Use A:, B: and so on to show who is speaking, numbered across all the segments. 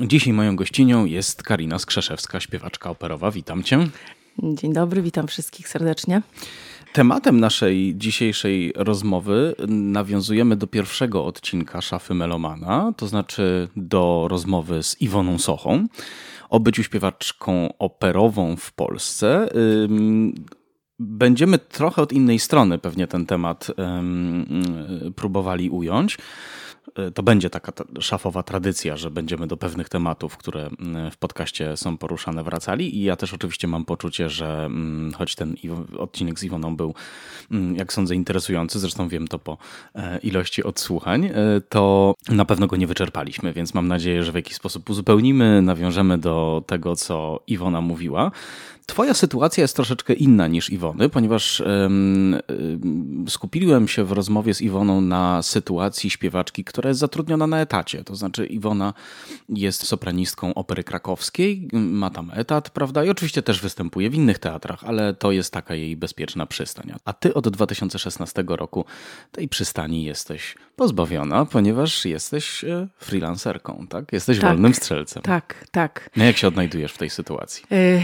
A: Dzisiaj moją gościnią jest Karina Skrzeszewska, śpiewaczka operowa. Witam cię.
B: Dzień dobry, witam wszystkich serdecznie.
A: Tematem naszej dzisiejszej rozmowy nawiązujemy do pierwszego odcinka Szafy Melomana, to znaczy do rozmowy z Iwoną Sochą o byciu śpiewaczką operową w Polsce. Będziemy trochę od innej strony pewnie ten temat próbowali ująć. Y, to będzie taka szafowa tradycja, że będziemy do pewnych tematów, które w podcaście są poruszane, wracali. I ja też oczywiście mam poczucie, że choć ten odcinek z Iwoną był, jak sądzę, interesujący, zresztą wiem to po e, ilości odsłuchań, e, to na pewno go nie wyczerpaliśmy, więc mam nadzieję, że w jakiś sposób uzupełnimy, nawiążemy do tego, co Iwona mówiła. Twoja sytuacja jest troszeczkę inna niż Iwony, ponieważ skupiłem się w rozmowie z Iwoną na sytuacji śpiewaczki, która jest zatrudniona na etacie. To znaczy, Iwona jest sopranistką opery krakowskiej, ma tam etat, prawda? I oczywiście też występuje w innych teatrach, ale to jest taka jej bezpieczna przystań. A ty od 2016 roku tej przystani jesteś pozbawiona, ponieważ jesteś e, freelancerką, tak? Jesteś tak, wolnym strzelcem.
B: Tak, tak.
A: No jak się odnajdujesz w tej sytuacji?
B: Y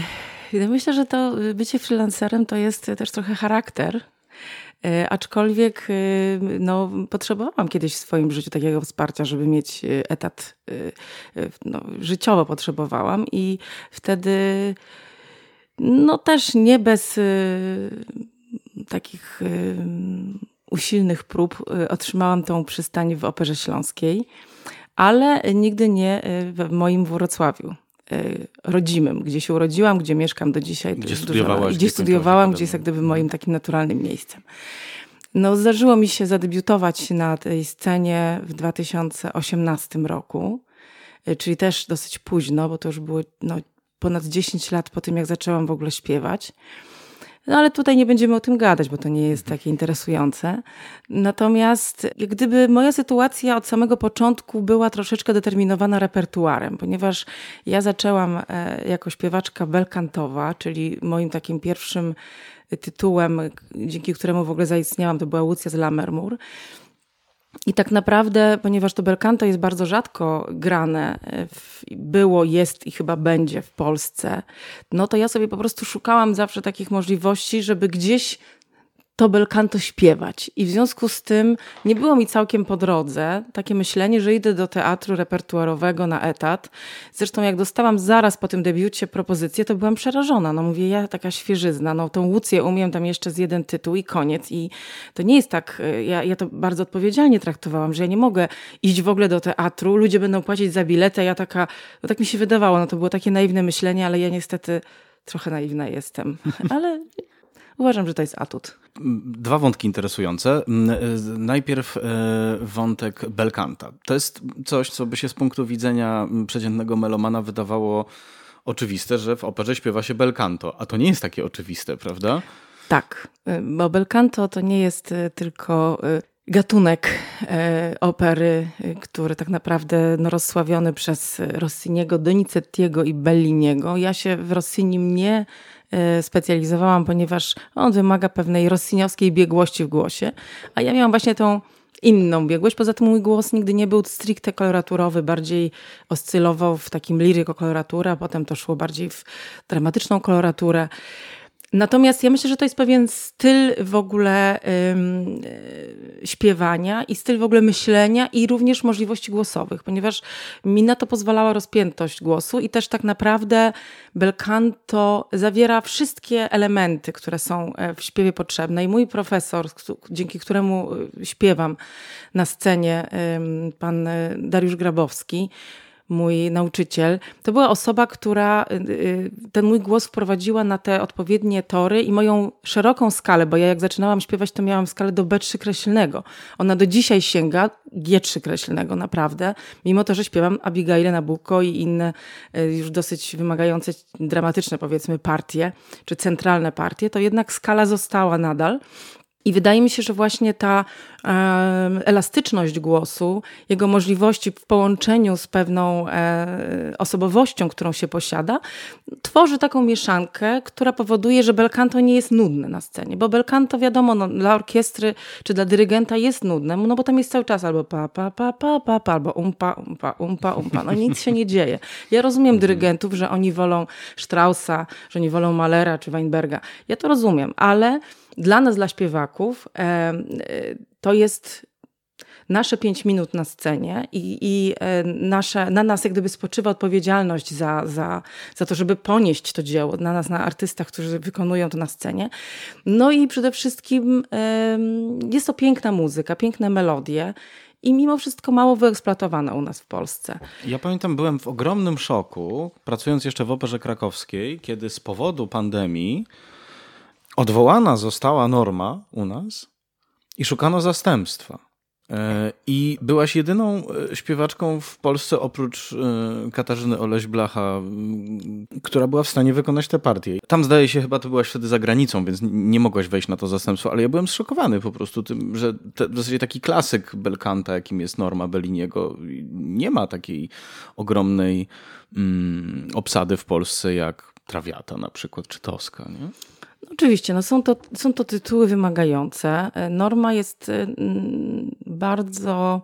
B: Myślę, że to bycie freelancerem to jest też trochę charakter. E, aczkolwiek e, no, potrzebowałam kiedyś w swoim życiu takiego wsparcia, żeby mieć e, etat no, życiowo potrzebowałam i wtedy no też nie bez takich usilnych prób otrzymałam tą przystań w Operze Śląskiej, ale nigdy nie w moim Wrocławiu. Y, rodzimym, gdzie się urodziłam, gdzie mieszkam do dzisiaj.
A: Gdzie studiowałaś?
B: Gdzie studiowałam, gdzie jest jak gdyby moim takim naturalnym miejscem. No, zdarzyło mi się zadebiutować na tej scenie w 2018 roku, y, czyli też dosyć późno, bo to już było no, ponad 10 lat po tym, jak zaczęłam w ogóle śpiewać. No ale tutaj nie będziemy o tym gadać, bo to nie jest takie interesujące. Natomiast gdyby moja sytuacja od samego początku była troszeczkę determinowana repertuarem, ponieważ ja zaczęłam e, jako śpiewaczka belkantowa, czyli moim takim pierwszym tytułem, dzięki któremu w ogóle zaistniałam, to była Łucja z Lammermoor. I tak naprawdę, ponieważ to belcanto jest bardzo rzadko grane, e, było, jest i chyba będzie w Polsce, no to ja sobie po prostu szukałam zawsze takich możliwości, żeby gdzieś to belcanto śpiewać. I w związku z tym nie było mi całkiem po drodze takie myślenie, że idę do teatru repertuarowego na etat. Zresztą jak dostałam zaraz po tym debiucie propozycję, to byłam przerażona. No mówię, ja taka świeżyzna, no tą Łucję umiem tam jeszcze z jeden tytuł i koniec. I to nie jest tak, y, ja, ja to bardzo odpowiedzialnie traktowałam, że ja nie mogę iść w ogóle do teatru, ludzie będą płacić za biletę, ja taka, no tak mi się wydawało, no to było takie naiwne myślenie, ale ja niestety trochę naiwna jestem. Ale Uważam, że to jest atut.
A: Dwa wątki interesujące. Najpierw e, wątek belkanta. To jest coś, co by się z punktu widzenia przeciętnego melomana wydawało oczywiste, że w operze śpiewa się belcanto, a to nie jest takie oczywiste, prawda?
B: Tak, bo belcanto to nie jest e, tylko e, gatunek opery, który tak naprawdę no, rozsławiony przez Rossiniego, Donizettiego i Belliniego. Ja się w Rossinim nie E, specjalizowałam, ponieważ on wymaga pewnej rossiniowskiej biegłości w głosie, a ja miałam właśnie tą inną biegłość. Poza tym mój głos nigdy nie był stricte koloraturowy, bardziej oscylował w takim liryko koloratura, potem to szło bardziej w dramatyczną koloraturę. Natomiast ja myślę, że to jest pewien styl w ogóle ym, y, śpiewania i styl w ogóle myślenia i również możliwości głosowych, ponieważ mi na to pozwalała rozpiętość głosu i też tak naprawdę bel canto zawiera wszystkie elementy, które są e, w śpiewie potrzebne. I mój profesor, dzięki któremu y, śpiewam na scenie, pan Dariusz Grabowski, mój nauczyciel, to była osoba, która y, y, ten mój głos wprowadziła na te odpowiednie tory i moją szeroką skalę, bo ja jak zaczynałam śpiewać, to miałam skalę do B3 kreślnego. Ona do dzisiaj sięga G3 kreślnego, naprawdę. Mimo to, że śpiewam Abigail Nabucco i inne y, już dosyć wymagające, dramatyczne powiedzmy partie, czy centralne partie, to jednak skala została nadal. I wydaje mi się, że właśnie ta elastyczność głosu, jego możliwości w połączeniu z pewną e, osobowością, którą się posiada, tworzy taką mieszankę, która powoduje, że bel canto nie jest nudny na scenie. Bo bel canto, wiadomo, no, dla orkiestry czy dla dyrygenta jest nudne, no bo tam jest cały czas albo pa, pa, pa, pa, pa, pa albo umpa, umpa, umpa, umpa. No nic się nie dzieje. Ja rozumiem dyrygentów, że oni wolą Straussa, że oni wolą Malera czy Weinberga. Ja to rozumiem, ale dla nas, dla śpiewaków, e, to jest nasze pięć minut na scenie i, i e, nasze, na nas jak gdyby spoczywa odpowiedzialność za, za, za to, żeby ponieść to dzieło, na nas, na artystach, którzy wykonują to na scenie. No i przede wszystkim jest to piękna muzyka, piękne melodie i mimo wszystko mało wyeksploatowana u nas w Polsce.
A: Ja pamiętam, byłem w ogromnym szoku, pracując jeszcze w Operze Krakowskiej, kiedy z powodu pandemii odwołana została norma u nas i szukano zastępstwa. E, I byłaś jedyną e, śpiewaczką w Polsce oprócz e, Katarzyny Oleś-Blacha, która była w stanie wykonać tę partię. Tam zdaje się, chyba to byłaś wtedy za granicą, więc nie mogłaś wejść na to zastępstwo, ale ja byłem zszokowany po prostu tym, że te, w zasadzie taki klasyk belkanta, jakim jest Norma Belliniego, nie ma takiej ogromnej mm, obsady w Polsce jak Trawiata na przykład, czy Toska, nie?
B: Oczywiście, no są, to, są to tytuły wymagające. Norma jest y, bardzo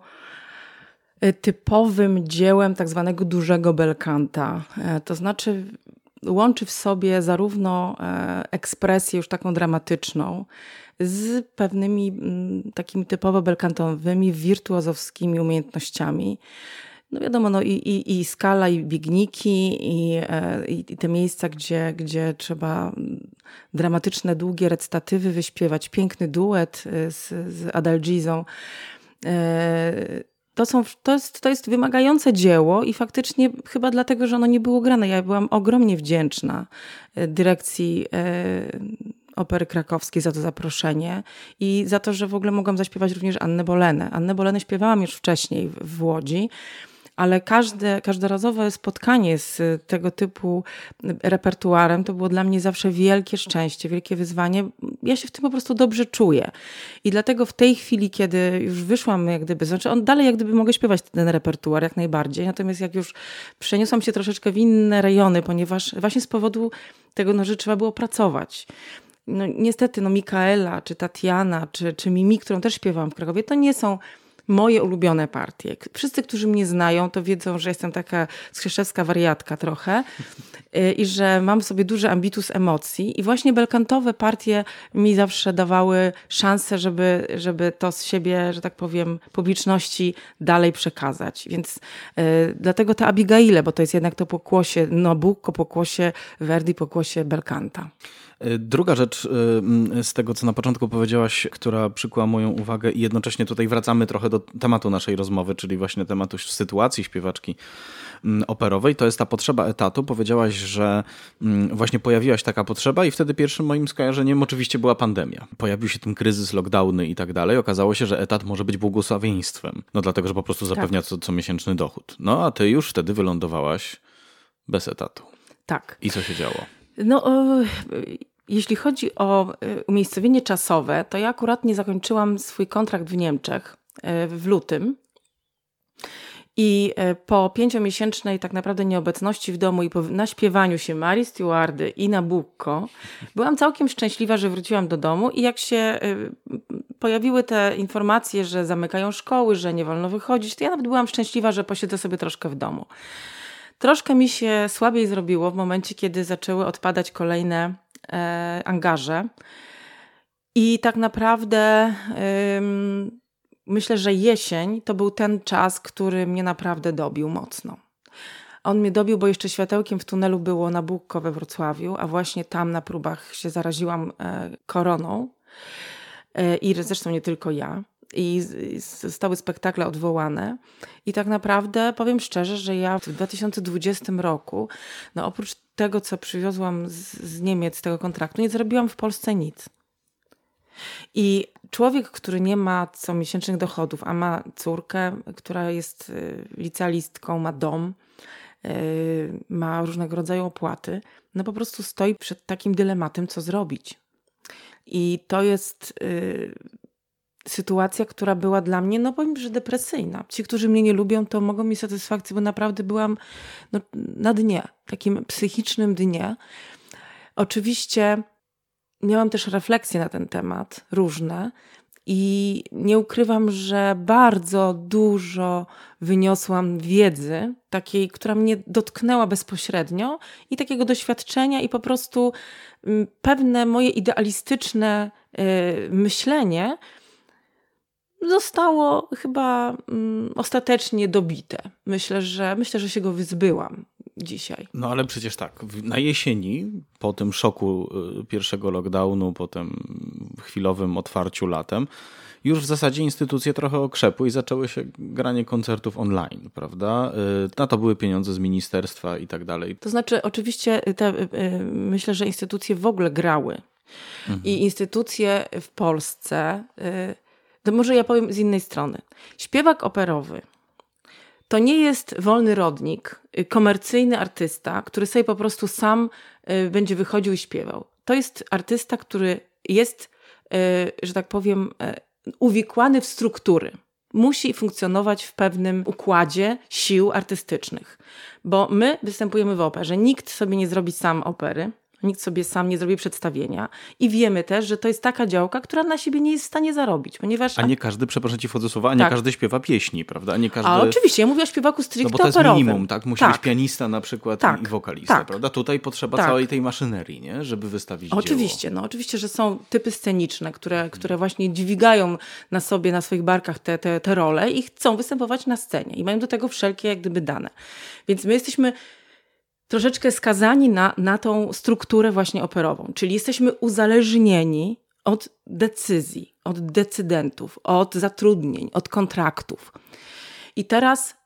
B: y, typowym dziełem tak zwanego dużego belkanta. E, to znaczy łączy w sobie zarówno e, ekspresję już taką dramatyczną z pewnymi takimi typowo belkantowymi, wirtuozowskimi umiejętnościami no wiadomo, no i, i, i skala, i biegniki, i, e, i, te miejsca, gdzie, gdzie trzeba dramatyczne, długie recytatywy wyśpiewać, piękny duet e, z, z Adalgizą. E, to, są, to, jest, to jest wymagające dzieło i faktycznie chyba dlatego, że ono nie było grane. Ja byłam ogromnie wdzięczna dyrekcji Opery Krakowskiej za to zaproszenie i za to, że w ogóle mogłam zaśpiewać również Annę Bolenę. Annę Bolenę śpiewałam już wcześniej w, w Łodzi ale każde, każdorazowe spotkanie z tego typu repertuarem to było dla mnie zawsze wielkie szczęście, wielkie wyzwanie. Ja się w tym po prostu dobrze czuję. I dlatego w tej chwili, kiedy już wyszłam, jak gdyby, znaczy on dalej jak gdyby mogę śpiewać ten repertuar jak najbardziej, natomiast jak już przeniosłam się troszeczkę w inne rejony, ponieważ właśnie z powodu tego, no, że trzeba było pracować no, niestety, no Mikaela, czy Tatiana, czy, czy Mimi, którą też śpiewałam w Krakowie, to nie są moje ulubione partie. Wszyscy, którzy mnie znają, to wiedzą, że jestem taka skrzeszewska wariatka trochę y, i że mam sobie duży ambitus emocji i właśnie belkantowe partie mi zawsze dawały szansę, żeby, żeby to z siebie, że tak powiem, publiczności dalej przekazać. Więc y, dlatego te Abigaile, bo to jest jednak to pokłosie Nabucco, pokłosie Verdi, pokłosie belkanta.
A: Druga rzecz y, z tego, co na początku powiedziałaś, która przykuła moją uwagę i jednocześnie tutaj wracamy trochę do tematu naszej rozmowy, czyli właśnie tematu sytuacji śpiewaczki operowej, to jest ta potrzeba etatu. Powiedziałaś, że właśnie pojawiła się taka potrzeba i wtedy pierwszym moim skojarzeniem oczywiście była pandemia. Pojawił się ten kryzys, lockdowny i tak dalej. Okazało się, że etat może być błogosławieństwem. No dlatego, że po prostu zapewnia tak. co, co miesięczny dochód. No a ty już wtedy wylądowałaś bez etatu.
B: Tak.
A: I co się działo?
B: No, jeśli chodzi o y, umiejscowienie czasowe, to ja akurat nie zakończyłam swój kontrakt w Niemczech y, w lutym. I y, po pięciomiesięcznej tak naprawdę nieobecności w domu i po naśpiewaniu się Marii Stewardy i Nabucco, byłam całkiem szczęśliwa, że wróciłam do domu i jak się pojawiły te informacje, że zamykają szkoły, że nie wolno wychodzić, to ja nawet byłam szczęśliwa, że posiedzę sobie troszkę w domu. Troszkę mi się słabiej zrobiło w momencie, kiedy zaczęły odpadać kolejne e, angaże. I tak naprawdę myślę, że jesień to był ten czas, który mnie naprawdę dobił mocno. On mnie dobił, bo jeszcze światełkiem w tunelu było Nabucco we Wrocławiu, a właśnie tam na próbach się zaraziłam e, koroną. E, I zresztą nie tylko ja. I zostały spektakle odwołane. I tak naprawdę powiem szczerze, że ja w 2020 roku, no oprócz tego, co przywiozłam z, z Niemiec, tego kontraktu, nie zrobiłam w Polsce nic. I człowiek, który nie ma comiesięcznych dochodów, a ma córkę, która jest y, licealistką, ma dom, y, ma różnego rodzaju opłaty, no po prostu stoi przed takim dylematem, co zrobić. I to jest y, sytuacja, która była dla mnie, no powiem, że depresyjna. Ci, którzy mnie nie lubią, to mogą mi satysfakcję, bo naprawdę byłam no, na dnie, takim psychicznym dnie. Oczywiście miałam też refleksje na ten temat, różne. I nie ukrywam, że bardzo dużo wyniosłam wiedzy, takiej, która mnie dotknęła bezpośrednio, i takiego doświadczenia, i po prostu mm, pewne moje idealistyczne y, myślenie zostało chyba mm, ostatecznie dobite. Myślę, że myślę, że się go wyzbyłam dzisiaj.
A: No ale przecież tak, na jesieni, po tym szoku y, pierwszego lockdownu, po tym chwilowym otwarciu latem, już w zasadzie instytucje trochę okrzepły i zaczęły się granie koncertów online, prawda? Y, na to były pieniądze z ministerstwa i tak dalej.
B: To znaczy, oczywiście te, y, myślę, że instytucje w ogóle grały. Mhm. I instytucje w Polsce, to może ja powiem z innej strony. Śpiewak operowy to nie jest wolny rodnik, y, komercyjny artysta, który sobie po prostu sam y, będzie wychodził i śpiewał. To jest artysta, który jest, y, że tak powiem, uwikłany w struktury. Musi funkcjonować w pewnym układzie sił artystycznych, bo my występujemy w operze. Nikt sobie nie zrobi sam opery nikt sobie sam nie zrobi przedstawienia. I wiemy też, że to jest taka działka, która na siebie nie jest w stanie zarobić, ponieważ...
A: A nie każdy, przepraszam ci wchodzę słowa, a nie tak. każdy śpiewa pieśni, prawda? A, nie każdy...
B: a oczywiście, ja mówię o śpiewaku stricte
A: No bo to jest
B: operowym.
A: minimum, tak? Musi tak. być pianista na przykład tak. i wokalista,
B: tak.
A: prawda? Tutaj potrzeba tak. całej tej maszynerii, nie? Żeby wystawić
B: Oczywiście,
A: dzieło.
B: no oczywiście, że są typy sceniczne, które, które właśnie dźwigają na sobie, na swoich barkach te, te, te role i chcą występować na scenie i mają do tego wszelkie jak gdyby dane. Więc my jesteśmy troszeczkę skazani na, na tą strukturę właśnie operową, czyli jesteśmy uzależnieni od decyzji, od decydentów, od zatrudnień, od kontraktów. I teraz y,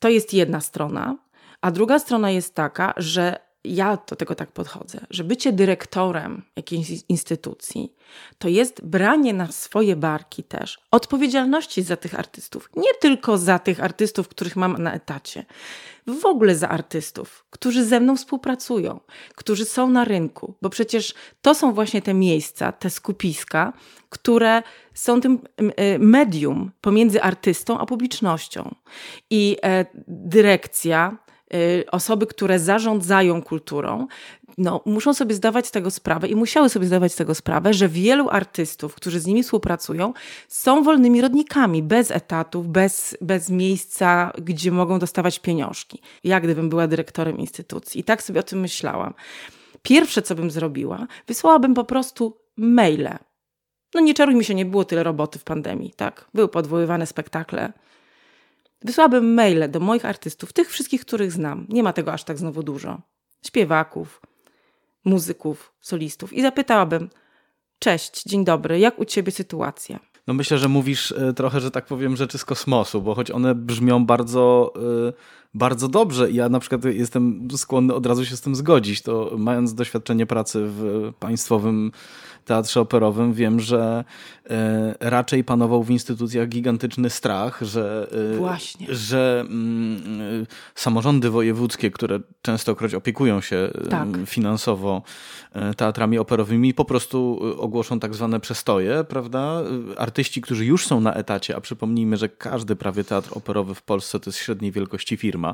B: to jest jedna strona, a druga strona jest taka, że ja do tego tak podchodzę, że bycie dyrektorem jakiejś instytucji to jest branie na swoje barki też odpowiedzialności za tych artystów. Nie tylko za tych artystów, których mam na etacie, w ogóle za artystów, którzy ze mną współpracują, którzy są na rynku, bo przecież to są właśnie te miejsca, te skupiska, które są tym e, medium pomiędzy artystą a publicznością. I e, dyrekcja, osoby, które zarządzają kulturą, no, muszą sobie zdawać tego sprawę i musiały sobie zdawać tego sprawę, że wielu artystów, którzy z nimi współpracują, są wolnymi rodnikami, bez etatów, bez, bez miejsca, gdzie mogą dostawać pieniążki. Ja gdybym była dyrektorem instytucji. I tak sobie o tym myślałam. Pierwsze, co bym zrobiła, wysłałabym po prostu maile. No nie czarujmy się, nie było tyle roboty w pandemii, tak? Były podwoływane spektakle, Wysłałabym maile do moich artystów, tych wszystkich, których znam. Nie ma tego aż tak znowu dużo. Śpiewaków, muzyków, solistów. I zapytałabym: Cześć, dzień dobry, jak u ciebie sytuacja?
A: No myślę, że mówisz e, trochę, że tak powiem, rzeczy z kosmosu, bo choć one brzmią bardzo, e, bardzo dobrze, ja na przykład jestem skłonny od razu się z tym zgodzić, to mając doświadczenie pracy w państwowym teatrze operowym wiem, że e, raczej panował w instytucjach gigantyczny strach, że,
B: e,
A: że mm, e, samorządy wojewódzkie, które częstokroć opiekują się tak. finansowo teatrami operowymi, po prostu ogłoszą tak zwane przestoje, prawda? Artyści, którzy już są na etacie, a przypomnijmy, że każdy prawie teatr operowy w Polsce to jest średniej wielkości firma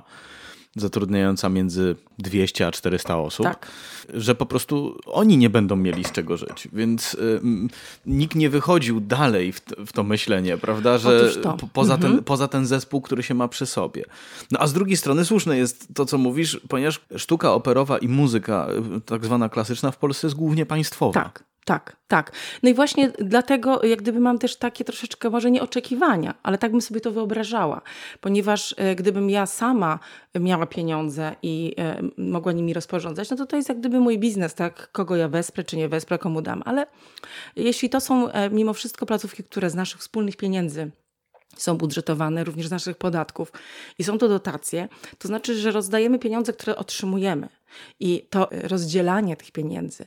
A: zatrudniająca między 200 a 400 osób,
B: Tak.
A: że po prostu oni nie będą mieli z czego żyć. Więc y, nikt nie wychodził dalej w, w to myślenie, prawda, że
B: to.
A: po, poza,
B: Mhm.
A: ten, poza ten zespół, który się ma przy sobie. No a z drugiej strony słuszne jest to, co mówisz, ponieważ sztuka operowa i muzyka y, tak zwana klasyczna w Polsce jest głównie państwowa.
B: Tak, tak, tak. No i właśnie dlatego, jak gdyby mam też takie troszeczkę, może nie oczekiwania, ale tak bym sobie to wyobrażała, ponieważ e, gdybym ja sama miała pieniądze i e, mogła nimi rozporządzać, no to to jest jak gdyby mój biznes, tak? Kogo ja wesprę, czy nie wesprę, komu dam. Ale jeśli to są e, mimo wszystko placówki, które z naszych wspólnych pieniędzy są budżetowane również z naszych podatków i są to dotacje, to znaczy, że rozdajemy pieniądze, które otrzymujemy. I to rozdzielanie tych pieniędzy,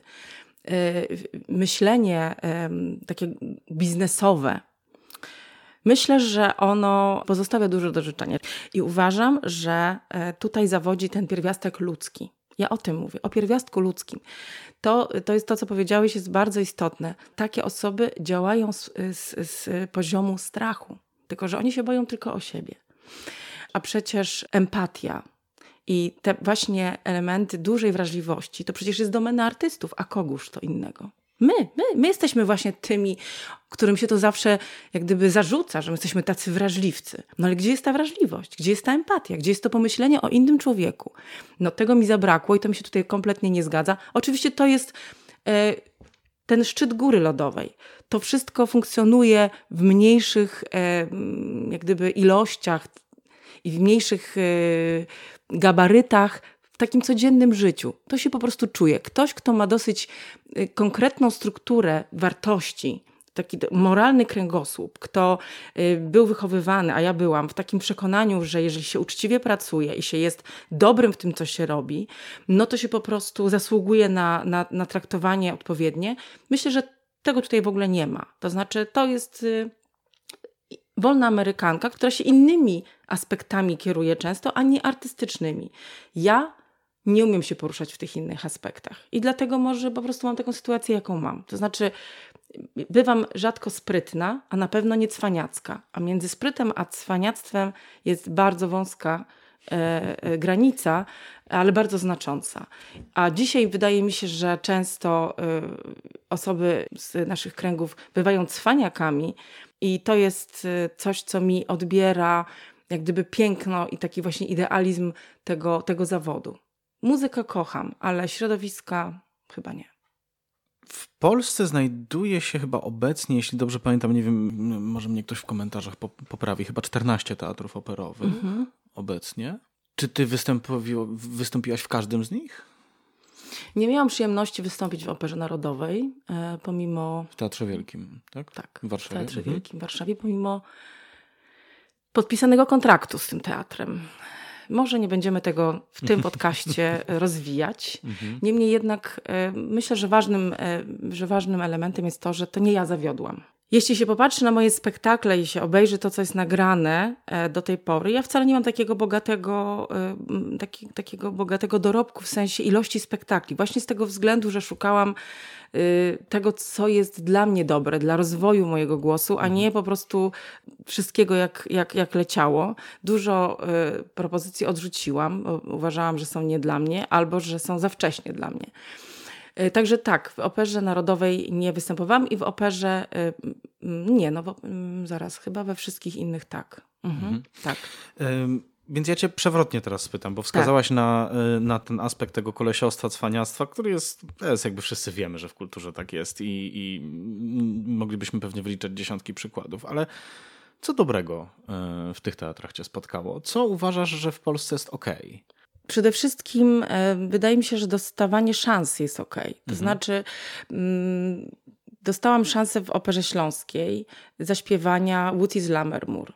B: myślenie em, takie biznesowe, myślę, że ono pozostawia dużo do życzenia. I uważam, że e, tutaj zawodzi ten pierwiastek ludzki. Ja o tym mówię, o pierwiastku ludzkim. To, to jest to, co powiedziałeś, jest bardzo istotne. Takie osoby działają z, z, z poziomu strachu, tylko że oni się boją tylko o siebie. A przecież empatia i te właśnie elementy dużej wrażliwości to przecież jest domena artystów, a kogóż to innego? My, my, my jesteśmy właśnie tymi, którym się to zawsze jak gdyby zarzuca, że my jesteśmy tacy wrażliwcy. No ale gdzie jest ta wrażliwość? Gdzie jest ta empatia? Gdzie jest to pomyślenie o innym człowieku? No tego mi zabrakło i to mi się tutaj kompletnie nie zgadza. Oczywiście to jest e, ten szczyt góry lodowej. To wszystko funkcjonuje w mniejszych e, jak gdyby ilościach i w mniejszych e, gabarytach w takim codziennym życiu. To się po prostu czuje. Ktoś, kto ma dosyć y, konkretną strukturę wartości, taki moralny kręgosłup, kto y, był wychowywany, a ja byłam w takim przekonaniu, że jeżeli się uczciwie pracuje i się jest dobrym w tym, co się robi, no to się po prostu zasługuje na, na, na traktowanie odpowiednie. Myślę, że tego tutaj w ogóle nie ma. To znaczy, to jest y, wolna Amerykanka, która się innymi aspektami kieruje często, a nie artystycznymi. Ja nie umiem się poruszać w tych innych aspektach. I dlatego może po prostu mam taką sytuację, jaką mam. To znaczy, bywam rzadko sprytna, a na pewno nie cwaniacka. A między sprytem a cwaniactwem jest bardzo wąska granica, ale bardzo znacząca. A dzisiaj wydaje mi się, że często e, osoby z naszych kręgów bywają cwaniakami i to jest e, coś, co mi odbiera jak gdyby piękno i taki właśnie idealizm tego, tego zawodu. Muzykę kocham, ale środowiska chyba nie.
A: W Polsce znajduje się chyba obecnie, jeśli dobrze pamiętam, nie wiem, może mnie ktoś w komentarzach po- poprawi, chyba 14 teatrów operowych
B: Mhm.
A: Obecnie. Czy ty wystąpiłaś w każdym z nich?
B: Nie miałam przyjemności wystąpić w Operze Narodowej, e, pomimo
A: W Teatrze Wielkim, tak?
B: tak,
A: W Warszawie.
B: w Teatrze
A: Mhm.
B: Wielkim w Warszawie, pomimo podpisanego kontraktu z tym teatrem. Może nie będziemy tego w tym podcaście rozwijać.
A: Mhm.
B: Niemniej jednak e, myślę, że ważnym, e, że ważnym elementem jest to, że to nie ja zawiodłam. Jeśli się popatrzy na moje spektakle i się obejrzy to, co jest nagrane e, do tej pory, ja wcale nie mam takiego bogatego, e, taki, takiego bogatego dorobku w sensie ilości spektakli. Właśnie z tego względu, że szukałam y, tego, co jest dla mnie dobre, dla rozwoju mojego głosu, a nie po prostu wszystkiego jak, jak, jak leciało. Dużo y, propozycji odrzuciłam, bo uważałam, że są nie dla mnie, albo że są za wcześnie dla mnie. Y, Także tak, w Operze Narodowej nie występowałam i w Operze, y, mm, nie, no bo, mm, zaraz, chyba we wszystkich innych tak. Mhm, Tak.
A: Ym, Więc ja cię przewrotnie teraz spytam, bo wskazałaś na, y, na ten aspekt tego kolesiostwa, cwaniactwa, który jest, jest jakby wszyscy wiemy, że w kulturze tak jest i, i moglibyśmy pewnie wyliczać dziesiątki przykładów, ale co dobrego w tych teatrach cię spotkało? Co uważasz, że w Polsce jest okej?
B: Przede wszystkim e, wydaje mi się, że dostawanie szans jest ok. To znaczy, mm, dostałam szansę w Operze Śląskiej zaśpiewania What is Lammermoor.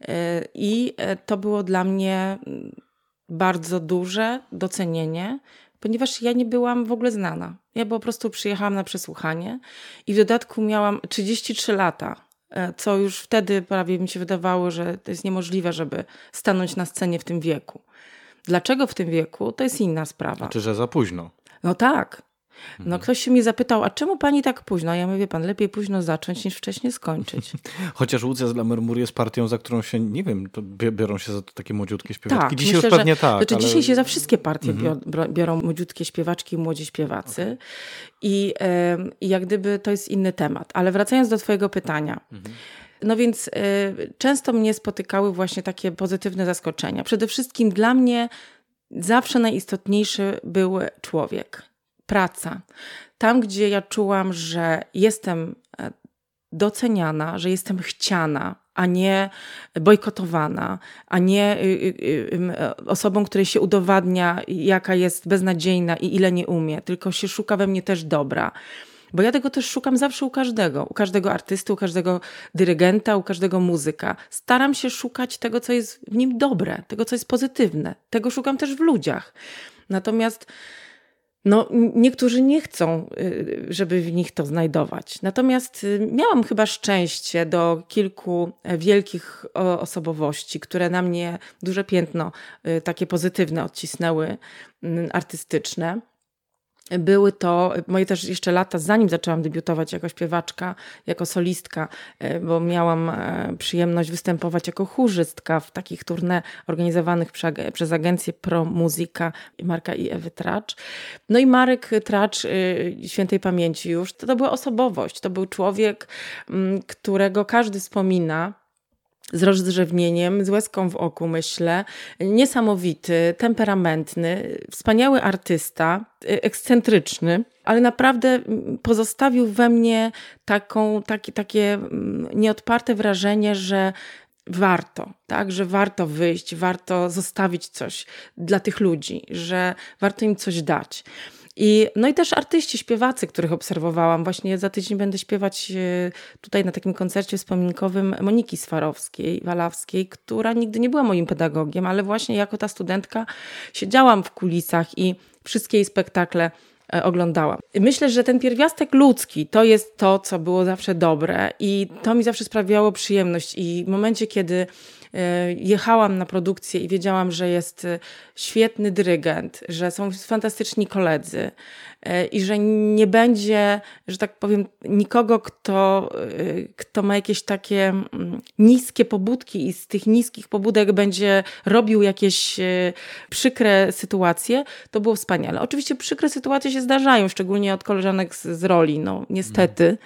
B: E, I e, to było dla mnie mm, bardzo duże docenienie, ponieważ ja nie byłam w ogóle znana. Ja po prostu przyjechałam na przesłuchanie i w dodatku miałam 33 lata, co już wtedy prawie mi się wydawało, że to jest niemożliwe, żeby stanąć na scenie w tym wieku. Dlaczego w tym wieku, to jest inna sprawa.
A: Czy że za późno?
B: No tak. No mhm. ktoś się mnie zapytał, a czemu pani tak późno? Ja mówię, pan lepiej późno zacząć niż wcześniej skończyć.
A: Chociaż Łucja z Lammermoor jest partią, za którą się, nie wiem, biorą się za to takie młodziutkie śpiewaczki. Tak, dzisiaj myślę, już pewnie tak.
B: Znaczy ale... dzisiaj się za wszystkie partie mhm. biorą młodziutkie śpiewaczki i młodzi śpiewacy. Okay. I, I jak gdyby to jest inny temat. Ale wracając do twojego pytania. Mhm. No więc y, często mnie spotykały właśnie takie pozytywne zaskoczenia. Przede wszystkim dla mnie zawsze najistotniejszy był człowiek, praca. Tam, gdzie ja czułam, że jestem e, doceniana, że jestem chciana, a nie bojkotowana, a nie y, y, y, osobą, której się udowadnia, jaka jest beznadziejna i ile nie umie, tylko się szuka we mnie też dobra. Bo ja tego też szukam zawsze u każdego, u każdego artysty, u każdego dyrygenta, u każdego muzyka. Staram się szukać tego, co jest w nim dobre, tego, co jest pozytywne. Tego szukam też w ludziach. Natomiast no, niektórzy nie chcą, y, żeby w nich to znajdować. Natomiast y, miałam chyba szczęście do kilku e, wielkich osobowości, które na mnie duże piętno y, takie pozytywne odcisnęły, artystyczne. Były to moje też jeszcze lata, zanim zaczęłam debiutować jako śpiewaczka, jako solistka, e, bo miałam e, przyjemność występować jako chórzystka w takich tournée organizowanych przez agencję Pro Muzyka Marka i Ewy Tracz. No i Marek Tracz, e, świętej pamięci już, to, to była osobowość, to był człowiek, którego każdy wspomina, z rozdrzewnieniem, z łezką w oku, myślę. Niesamowity, temperamentny, wspaniały artysta, y, ekscentryczny, ale naprawdę pozostawił we mnie taką, taki, takie mm, nieodparte wrażenie, że warto, tak, że warto wyjść, warto zostawić coś dla tych ludzi, że warto im coś dać. I, no i też artyści, śpiewacy, których obserwowałam. Właśnie za tydzień będę śpiewać e, tutaj na takim koncercie wspominkowym Moniki Swarowskiej, Walawskiej, która nigdy nie była moim pedagogiem, ale właśnie jako ta studentka siedziałam w kulisach i wszystkie jej spektakle e, oglądałam. Myślę, że ten pierwiastek ludzki to jest to, co było zawsze dobre i to mi zawsze sprawiało przyjemność. I w momencie, kiedy jechałam na produkcję i wiedziałam, że jest e, świetny dyrygent, że są fantastyczni koledzy e, i że nie będzie, że tak powiem, nikogo, kto, kto ma jakieś takie mm, niskie pobudki i z tych niskich pobudek będzie robił jakieś przykre sytuacje, to było wspaniale. Oczywiście przykre sytuacje się zdarzają, szczególnie od koleżanek z, z roli, no niestety. Mm.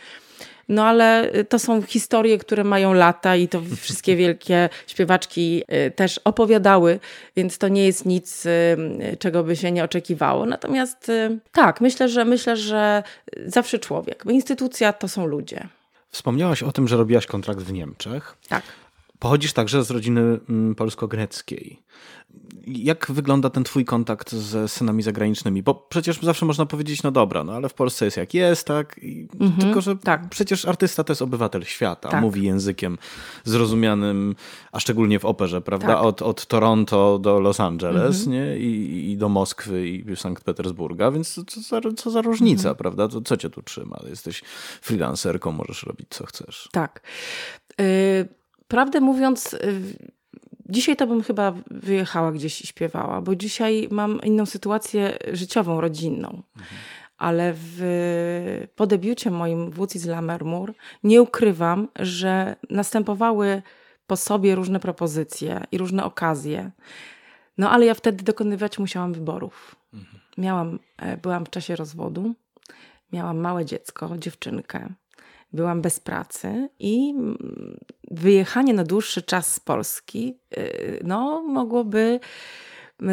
B: No ale to są historie, które mają lata i to wszystkie wielkie śpiewaczki y, też opowiadały, więc to nie jest nic, y, czego by się nie oczekiwało. Natomiast y, tak, myślę, że myślę, że zawsze człowiek, bo instytucja to są ludzie.
A: Wspomniałaś o tym, że robiłaś kontrakt w Niemczech.
B: Tak.
A: Pochodzisz także z rodziny mm, polsko-greckiej. Jak wygląda ten twój kontakt ze synami zagranicznymi? Bo przecież zawsze można powiedzieć, no dobra, no ale w Polsce jest jak jest, tak? Mhm, tylko, że tak. przecież artysta to jest obywatel świata, tak. mówi językiem zrozumianym, a szczególnie w operze, prawda? Tak. Od, od Toronto do Los Angeles, mhm. nie? I, I, do Moskwy i Sankt Petersburga, więc co za, co za różnica, mhm. prawda? To co cię tu trzyma? Jesteś freelancerką, możesz robić co chcesz.
B: Tak. Y prawdę mówiąc, y, dzisiaj to bym chyba wyjechała gdzieś i śpiewała, bo dzisiaj mam inną sytuację życiową, rodzinną. Mhm. Ale w, po debiucie moim w Łucji z nie ukrywam, że następowały po sobie różne propozycje i różne okazje. No ale ja wtedy dokonywać musiałam wyborów. Mhm. Miałam, e, byłam w czasie rozwodu, miałam małe dziecko, dziewczynkę byłam bez pracy i wyjechanie na dłuższy czas z Polski y, no, mogłoby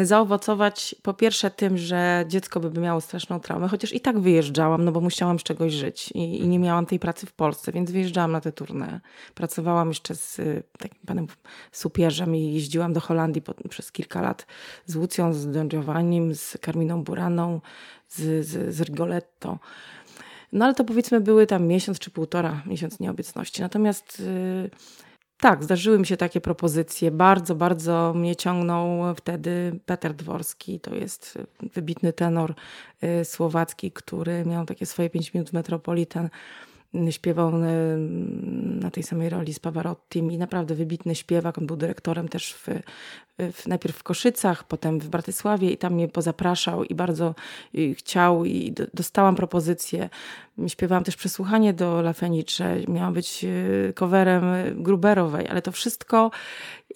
B: zaowocować po pierwsze tym, że dziecko by miało straszną traumę, chociaż i tak wyjeżdżałam, no bo musiałam z czegoś żyć i, i nie miałam tej pracy w Polsce, więc wyjeżdżałam na tę turnę. Pracowałam jeszcze z y, takim panem supierzem i jeździłam do Holandii po, przez kilka lat z Łucją, z Don Giovannim, z Carminą Buraną, z, z, z Rigoletto. No ale to powiedzmy były tam miesiąc czy półtora miesiąc nieobecności. Natomiast yy, tak, zdarzyły mi się takie propozycje. Bardzo, bardzo mnie ciągnął wtedy Peter Dworski. To jest wybitny tenor yy, słowacki, który miał takie swoje 5 minut Metropolitan śpiewał na tej samej roli z Pavarottim i naprawdę wybitny śpiewak. On był dyrektorem też w, w, najpierw w Koszycach, potem w Bratysławie i tam mnie pozapraszał i bardzo chciał i dostałam propozycję. Śpiewałam też przesłuchanie do La Fenice, miałam być y, coverem Gruberowej, ale to wszystko,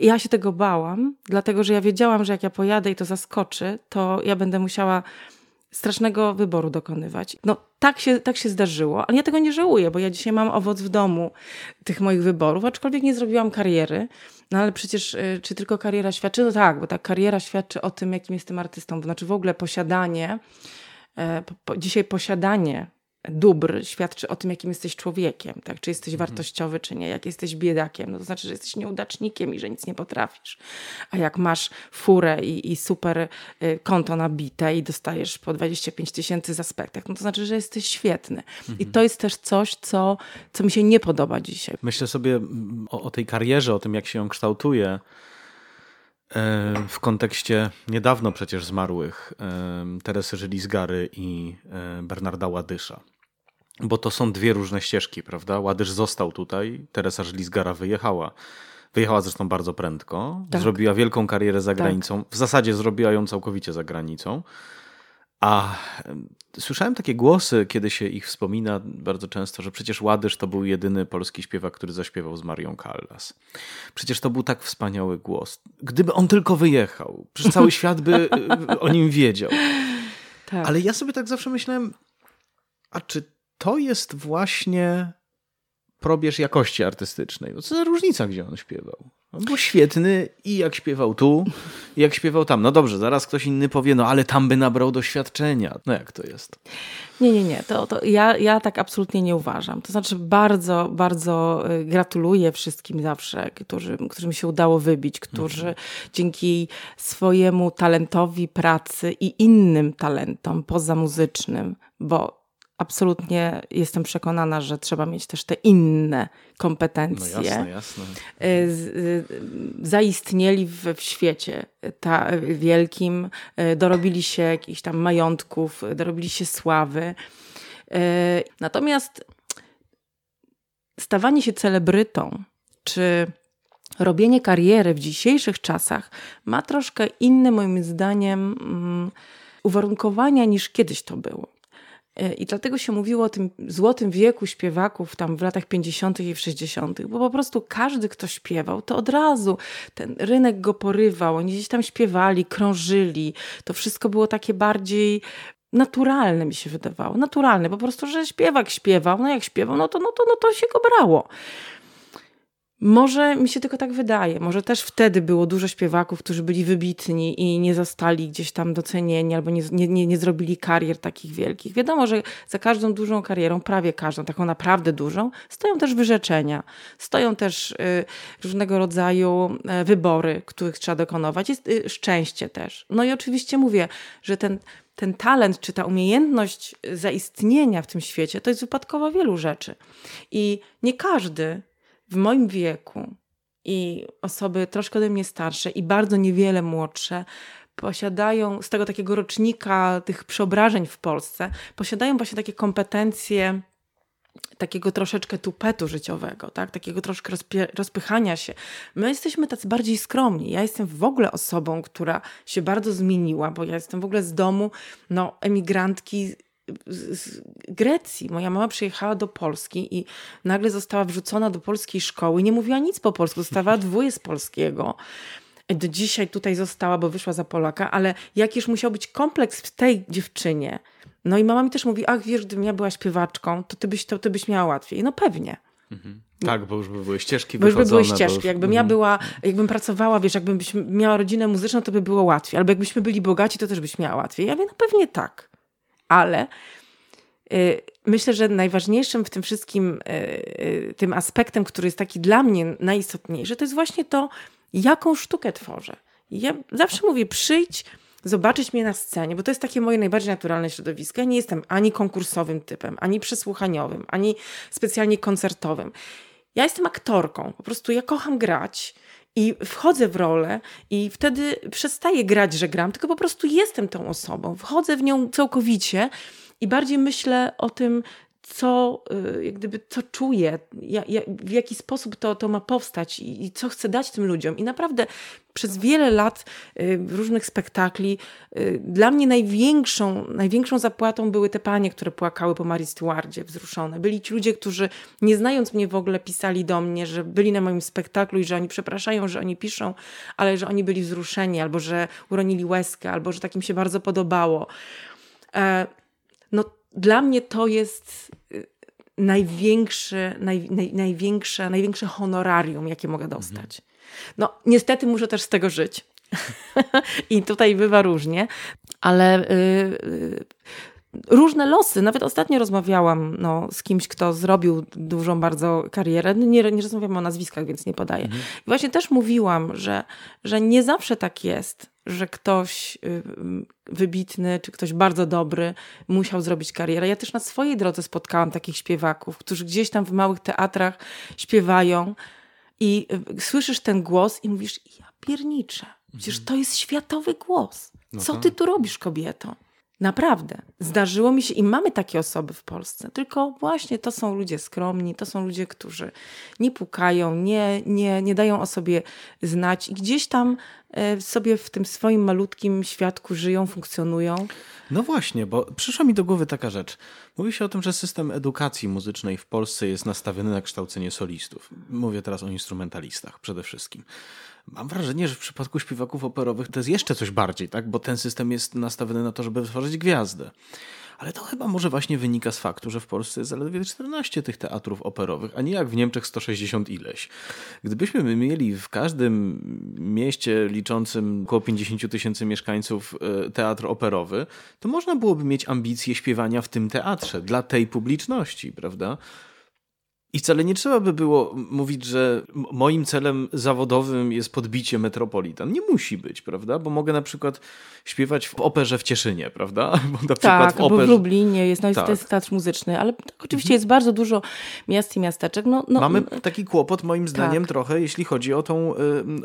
B: ja się tego bałam, dlatego że ja wiedziałam, że jak ja pojadę i to zaskoczy, to ja będę musiała strasznego wyboru dokonywać. No tak się, tak się zdarzyło, ale ja tego nie żałuję, bo ja dzisiaj mam owoc w domu tych moich wyborów, aczkolwiek nie zrobiłam kariery. No ale przecież y, czy tylko kariera świadczy? No tak, bo ta kariera świadczy o tym, jakim jestem artystą. Znaczy w ogóle posiadanie, e, dzisiaj posiadanie dóbr świadczy o tym, jakim jesteś człowiekiem, tak? czy jesteś mhm. wartościowy, czy nie. Jak jesteś biedakiem, no to znaczy, że jesteś nieudacznikiem i że nic nie potrafisz. A jak masz furę i, i super y, konto nabite i dostajesz po 25 tysięcy za spektakl, no to znaczy, że jesteś świetny. Mhm. I to jest też coś, co, co mi się nie podoba dzisiaj.
A: Myślę sobie o, o tej karierze, o tym, jak się ją kształtuje e, w kontekście niedawno przecież zmarłych e, Teresy Żylizgary i e, Bernarda Ładysza. Bo to są dwie różne ścieżki, prawda? Ładysz został tutaj, Teresa Żlizgara wyjechała. Wyjechała zresztą bardzo prędko, tak. zrobiła wielką karierę za tak. granicą. W zasadzie zrobiła ją całkowicie za granicą. A słyszałem takie głosy, kiedy się ich wspomina bardzo często, że przecież Ładysz to był jedyny polski śpiewak, który zaśpiewał z Marią Callas. Przecież to był tak wspaniały głos. Gdyby on tylko wyjechał, przecież cały świat by o nim wiedział. Tak. Ale ja sobie tak zawsze myślałem, a czy to jest właśnie probierz jakości artystycznej. No co za różnica, gdzie on śpiewał. On był świetny i jak śpiewał tu, i jak śpiewał tam. No dobrze, zaraz ktoś inny powie, no ale tam by nabrał doświadczenia. No jak to jest?
B: Nie, nie, nie. To, to ja, ja tak absolutnie nie uważam. To znaczy bardzo, bardzo y, gratuluję wszystkim zawsze, którzy, którym się udało wybić, którzy mhm. dzięki swojemu talentowi pracy i innym talentom pozamuzycznym, bo absolutnie jestem przekonana, że trzeba mieć też te inne kompetencje.
A: No jasne, jasne.
B: Y, y, zaistnieli w, w świecie ta, wielkim, y, dorobili się jakichś tam majątków, dorobili się sławy. Natomiast stawanie się celebrytą, czy robienie kariery w dzisiejszych czasach ma troszkę inne, moim zdaniem, mm, uwarunkowania niż kiedyś to było. E, I dlatego się mówiło o tym złotym wieku śpiewaków tam w latach 50. i w 60., bo po prostu każdy, kto śpiewał, to od razu ten rynek go porywał. Oni gdzieś tam śpiewali, krążyli. To wszystko było takie bardziej naturalne mi się wydawało. Naturalne, po prostu, że śpiewak śpiewał, no jak śpiewał, no to, no to, no to się go brało. Może mi się tylko tak wydaje. Może też wtedy było dużo śpiewaków, którzy byli wybitni i nie zostali gdzieś tam docenieni albo nie, nie, nie zrobili karier takich wielkich. Wiadomo, że za każdą dużą karierą, prawie każdą, taką naprawdę dużą, stoją też wyrzeczenia, stoją też y, różnego rodzaju y, wybory, których trzeba dokonywać. Jest y, szczęście też. No i oczywiście mówię, że ten ten talent czy ta umiejętność zaistnienia w tym świecie to jest wypadkowa wielu rzeczy. I nie każdy w moim wieku i osoby troszkę ode mnie starsze i bardzo niewiele młodsze posiadają z tego takiego rocznika tych przeobrażeń w Polsce, posiadają właśnie takie kompetencje takiego troszeczkę tupetu życiowego, tak? takiego troszkę rozpychania się. My jesteśmy tacy bardziej skromni. Ja jestem w ogóle osobą, która się bardzo zmieniła, bo ja jestem w ogóle z domu no, emigrantki z Grecji. Moja mama przyjechała do Polski i nagle została wrzucona do polskiej szkoły. Nie mówiła nic po polsku, dostawała dwóje z polskiego. Do dzisiaj tutaj została, bo wyszła za Polaka, ale jakiż musiał być kompleks w tej dziewczynie. No i mama mi też mówi, ach wiesz, gdybym ja była śpiewaczką, to ty byś, to, ty byś miała łatwiej. No pewnie.
A: Mhm. Tak, bo już by były ścieżki
B: Bo już by były ścieżki. Już... Jakbym ja mhm. była, jakbym pracowała, wiesz, jakbym miała rodzinę muzyczną, to by było łatwiej. Albo jakbyśmy byli bogaci, to też byś miała łatwiej. Ja wiem, no pewnie tak. Ale Y, myślę, że najważniejszym w tym wszystkim, y, y, tym aspektem, który jest taki dla mnie najistotniejszy, to jest właśnie to, jaką sztukę tworzę. Ja zawsze mówię, przyjdź, zobaczyć mnie na scenie, bo to jest takie moje najbardziej naturalne środowisko. Ja nie jestem ani konkursowym typem, ani przesłuchaniowym, ani specjalnie koncertowym. Ja jestem aktorką, po prostu ja kocham grać. I wchodzę w rolę, i wtedy przestaję grać, że gram, tylko po prostu jestem tą osobą. Wchodzę w nią całkowicie i bardziej myślę o tym, co, y, jak gdyby, co czuję, w jaki sposób to, to ma powstać i, i, co chcę dać tym ludziom. I naprawdę przez wiele lat y, różnych spektakli y, dla mnie największą, największą zapłatą były te panie, które płakały po Marii Stewardzie, wzruszone. Byli ci ludzie, którzy nie znając mnie w ogóle pisali do mnie, że byli na moim spektaklu i że oni przepraszają, że oni piszą, ale że oni byli wzruszeni, albo że uronili łezkę, albo że takim się bardzo podobało. E, no dla mnie to jest y, największy, naj, naj, największe, największe honorarium, jakie mogę mhm. dostać. No, niestety muszę też z tego żyć. I tutaj bywa różnie, ale yy, różne losy. Nawet ostatnio rozmawiałam no, z kimś, kto zrobił dużą bardzo karierę. No, nie, nie rozmawiam o nazwiskach, więc nie podaję. Mhm. I właśnie też mówiłam, że, że nie zawsze tak jest, że ktoś y, wybitny czy ktoś bardzo dobry musiał zrobić karierę. Ja też na swojej drodze spotkałam takich śpiewaków, którzy gdzieś tam w małych teatrach śpiewają i y, słyszysz ten głos i mówisz, ja pierniczę, przecież mhm. to jest światowy głos. No Co tak. ty tu robisz, kobieto? Naprawdę. Zdarzyło mi się i mamy takie osoby w Polsce, tylko właśnie to są ludzie skromni, to są ludzie, którzy nie pukają, nie, nie, nie dają o sobie znać i gdzieś tam e, sobie w tym swoim malutkim świadku żyją, funkcjonują.
A: No właśnie, bo przyszła mi do głowy taka rzecz. Mówi się o tym, że system edukacji muzycznej w Polsce jest nastawiony na kształcenie solistów. Mówię teraz o instrumentalistach przede wszystkim. Mam wrażenie, że w przypadku śpiewaków operowych to jest jeszcze coś bardziej, tak? bo ten system jest nastawiony na to, żeby tworzyć gwiazdę. Ale to chyba może właśnie wynika z faktu, że w Polsce jest zaledwie 14 tych teatrów operowych, a nie jak w Niemczech 160 ileś. Gdybyśmy mieli w każdym mieście liczącym około 50 tysięcy mieszkańców e, teatr operowy, to można byłoby mieć ambicje śpiewania w tym teatrze dla tej publiczności, prawda? I wcale nie trzeba by było mówić, że moim celem zawodowym jest podbicie Metropolitan. Nie musi być, prawda? Bo mogę na przykład śpiewać w operze w Cieszynie, prawda? Bo
B: na tak, w, operze... w Lublinie jest, no jest, tak. jest teatr muzyczny, ale tak, oczywiście mhm. jest bardzo dużo miast i miasteczek. No, no,
A: Mamy taki kłopot moim zdaniem tak. trochę, jeśli chodzi o tą y,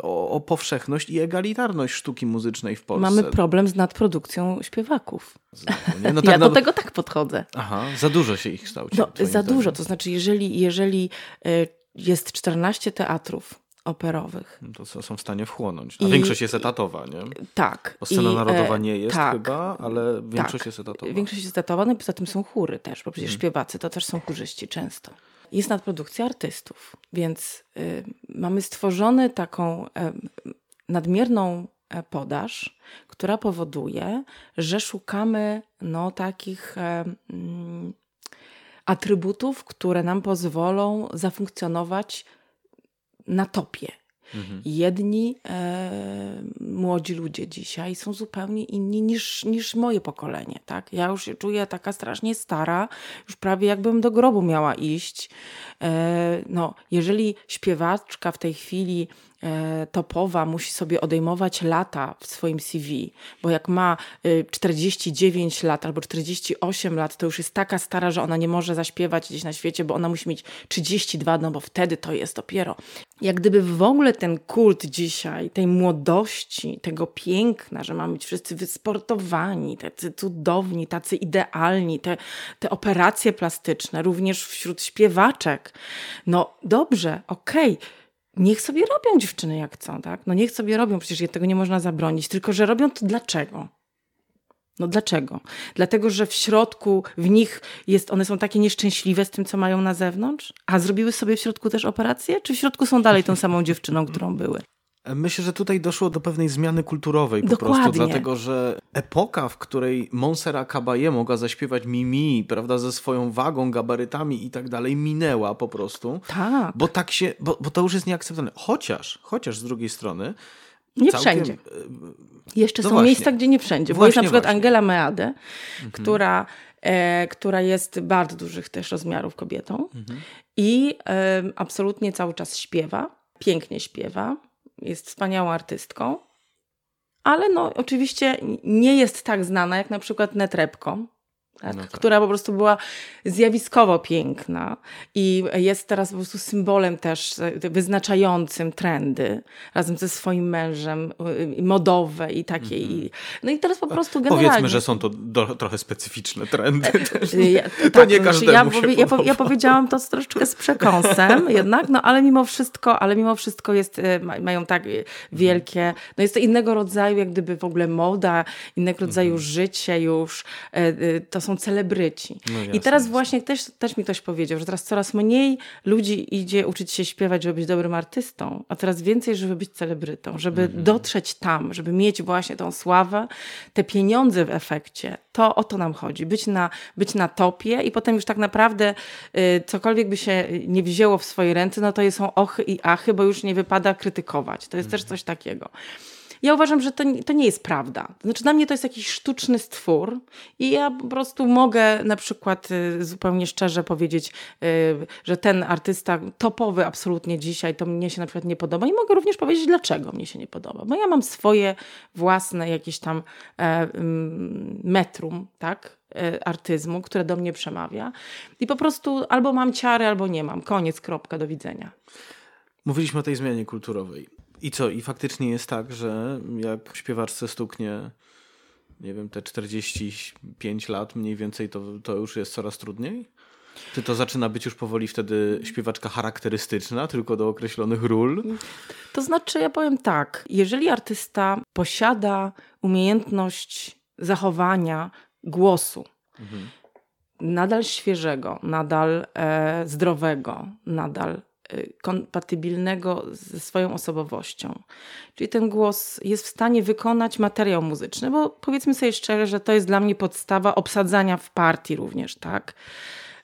A: o, o powszechność i egalitarność sztuki muzycznej w Polsce.
B: Mamy problem z nadprodukcją śpiewaków. No tak, ja do no... tego tak podchodzę.
A: Aha, za dużo się ich kształci.
B: No, za dużo, to znaczy jeżeli, jeżeli y, jest 14 teatrów, operowych.
A: No to są w stanie wchłonąć. A I, większość jest etatowa, nie?
B: Tak.
A: Bo scena I, narodowa nie jest tak, chyba, ale większość tak. jest etatowa.
B: Większość jest etatowa, no i poza tym są chóry też, bo przecież hmm. śpiewacy to też są chórzyści często. Jest nadprodukcja artystów, więc y, mamy stworzony taką y, nadmierną e, podaż, która powoduje, że szukamy no, takich e, mm, atrybutów, które nam pozwolą zafunkcjonować na topie. Mhm. Jedni e, młodzi ludzie dzisiaj są zupełnie inni niż, niż moje pokolenie. Tak? Ja już się czuję taka strasznie stara, już prawie jakbym do grobu miała iść. E, no, jeżeli śpiewaczka w tej chwili topowa musi sobie odejmować lata w swoim CV, bo jak ma 49 y, lat albo 48 lat, to już jest taka stara, że ona nie może zaśpiewać gdzieś na świecie, bo ona musi mieć 32, no bo wtedy to jest dopiero. Jak gdyby w ogóle ten kult dzisiaj, tej młodości, tego piękna, że mamy być wszyscy wysportowani, tacy cudowni, tacy idealni, te, te operacje plastyczne, również wśród śpiewaczek. No dobrze, okej. Okay niech sobie robią dziewczyny jak chcą, tak? No niech sobie robią, przecież tego nie można zabronić, tylko że robią to dlaczego? No dlaczego? Dlatego, że w środku w nich jest, one są takie nieszczęśliwe z tym, co mają na zewnątrz, a zrobiły sobie w środku też operację, czy w środku są dalej tą samą dziewczyną, którą były?
A: Myślę, że tutaj doszło do pewnej zmiany kulturowej po Dokładnie. prostu, dlatego że epoka, w której Montserrat Caballé mogła zaśpiewać Mimi, prawda, ze swoją wagą, gabarytami i tak dalej, minęła po prostu.
B: Tak.
A: Bo tak się, bo, bo to już jest nieakceptowalne. Chociaż, chociaż z drugiej strony
B: nie całkiem... wszędzie. E, Jeszcze no są właśnie. miejsca, gdzie nie wszędzie. Bo właśnie, jest na przykład właśnie. Angela Meade, mhm. która, e, która jest bardzo dużych też rozmiarów kobietą mhm. i e, absolutnie cały czas śpiewa, pięknie śpiewa jest wspaniałą artystką, ale no oczywiście nie jest tak znana jak na przykład Netrebko, tak? No tak. która po prostu była zjawiskowo piękna i jest teraz po prostu symbolem też e, wyznaczającym trendy razem ze swoim mężem, y, modowe i takie. Mm -hmm. No i teraz po prostu generalnie...
A: Powiedzmy, że są to do, trochę specyficzne trendy też. Ja, to tak, nie każdemu
B: ja,
A: się
B: ja, ja, powiedziałam to troszeczkę z przekąsem jednak, no ale mimo wszystko, ale mimo wszystko jest, e, mają tak wielkie, no jest to innego rodzaju jak gdyby w ogóle moda, innego rodzaju mm -hmm. życie już, e, to są celebryci. No jasne, I teraz jasne. właśnie też, też mi ktoś powiedział, że teraz coraz mniej ludzi idzie uczyć się śpiewać, żeby być dobrym artystą, a teraz więcej, żeby być celebrytą, żeby mhm. dotrzeć tam, żeby mieć właśnie tą sławę, te pieniądze w efekcie. To o to nam chodzi. Być na, być na topie i potem już tak naprawdę y, cokolwiek by się nie wzięło w swoje ręce, no to są ochy i achy, bo już nie wypada krytykować. To jest mhm. też coś takiego. Ja uważam, że to, to nie jest prawda. Znaczy, dla mnie to jest jakiś sztuczny stwór i ja po prostu mogę na przykład y, zupełnie szczerze powiedzieć, y, że ten artysta topowy absolutnie dzisiaj to mnie się na przykład nie podoba i mogę również powiedzieć, dlaczego mnie się nie podoba. Bo ja mam swoje własne jakieś tam e, metrum, tak? E, artyzmu, które do mnie przemawia. I po prostu albo mam ciary, albo nie mam. Koniec, kropka, do widzenia.
A: Mówiliśmy o tej zmianie kulturowej. I co? I faktycznie jest tak, że jak śpiewaczce stuknie, nie wiem, te 45 lat mniej więcej, to, to już jest coraz trudniej? Czy to zaczyna być już powoli wtedy śpiewaczka charakterystyczna, tylko do określonych ról?
B: To znaczy, ja powiem tak, jeżeli artysta posiada umiejętność zachowania głosu, mhm. nadal świeżego, nadal e, zdrowego, nadal kompatybilnego ze swoją osobowością. Czyli ten głos jest w stanie wykonać materiał muzyczny, bo powiedzmy sobie szczerze, że to jest dla mnie podstawa obsadzania w partii również, tak?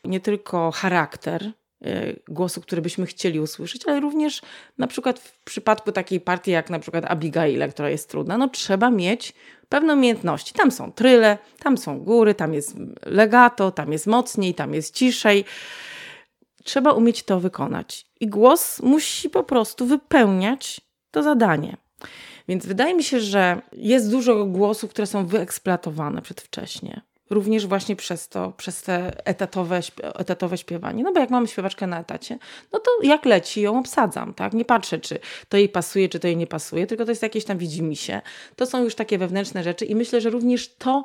B: Nie tylko charakter y, głosu, który byśmy chcieli usłyszeć, ale również na przykład w przypadku takiej partii jak na przykład Abigail, która jest trudna, no trzeba mieć pewne umiejętności. Tam są tryle, tam są góry, tam jest legato, tam jest mocniej, tam jest ciszej trzeba umieć to wykonać. I głos musi po prostu wypełniać to zadanie. Więc wydaje mi się, że jest dużo głosów, które są wyeksploatowane przedwcześnie. Również właśnie przez to, przez te etatowe, etatowe śpiewanie. No bo jak mamy śpiewaczkę na etacie, no to jak leci, ją obsadzam, tak? Nie patrzę, czy to jej pasuje, czy to jej nie pasuje, tylko to jest jakieś tam widzimisię. To są już takie wewnętrzne rzeczy i myślę, że również to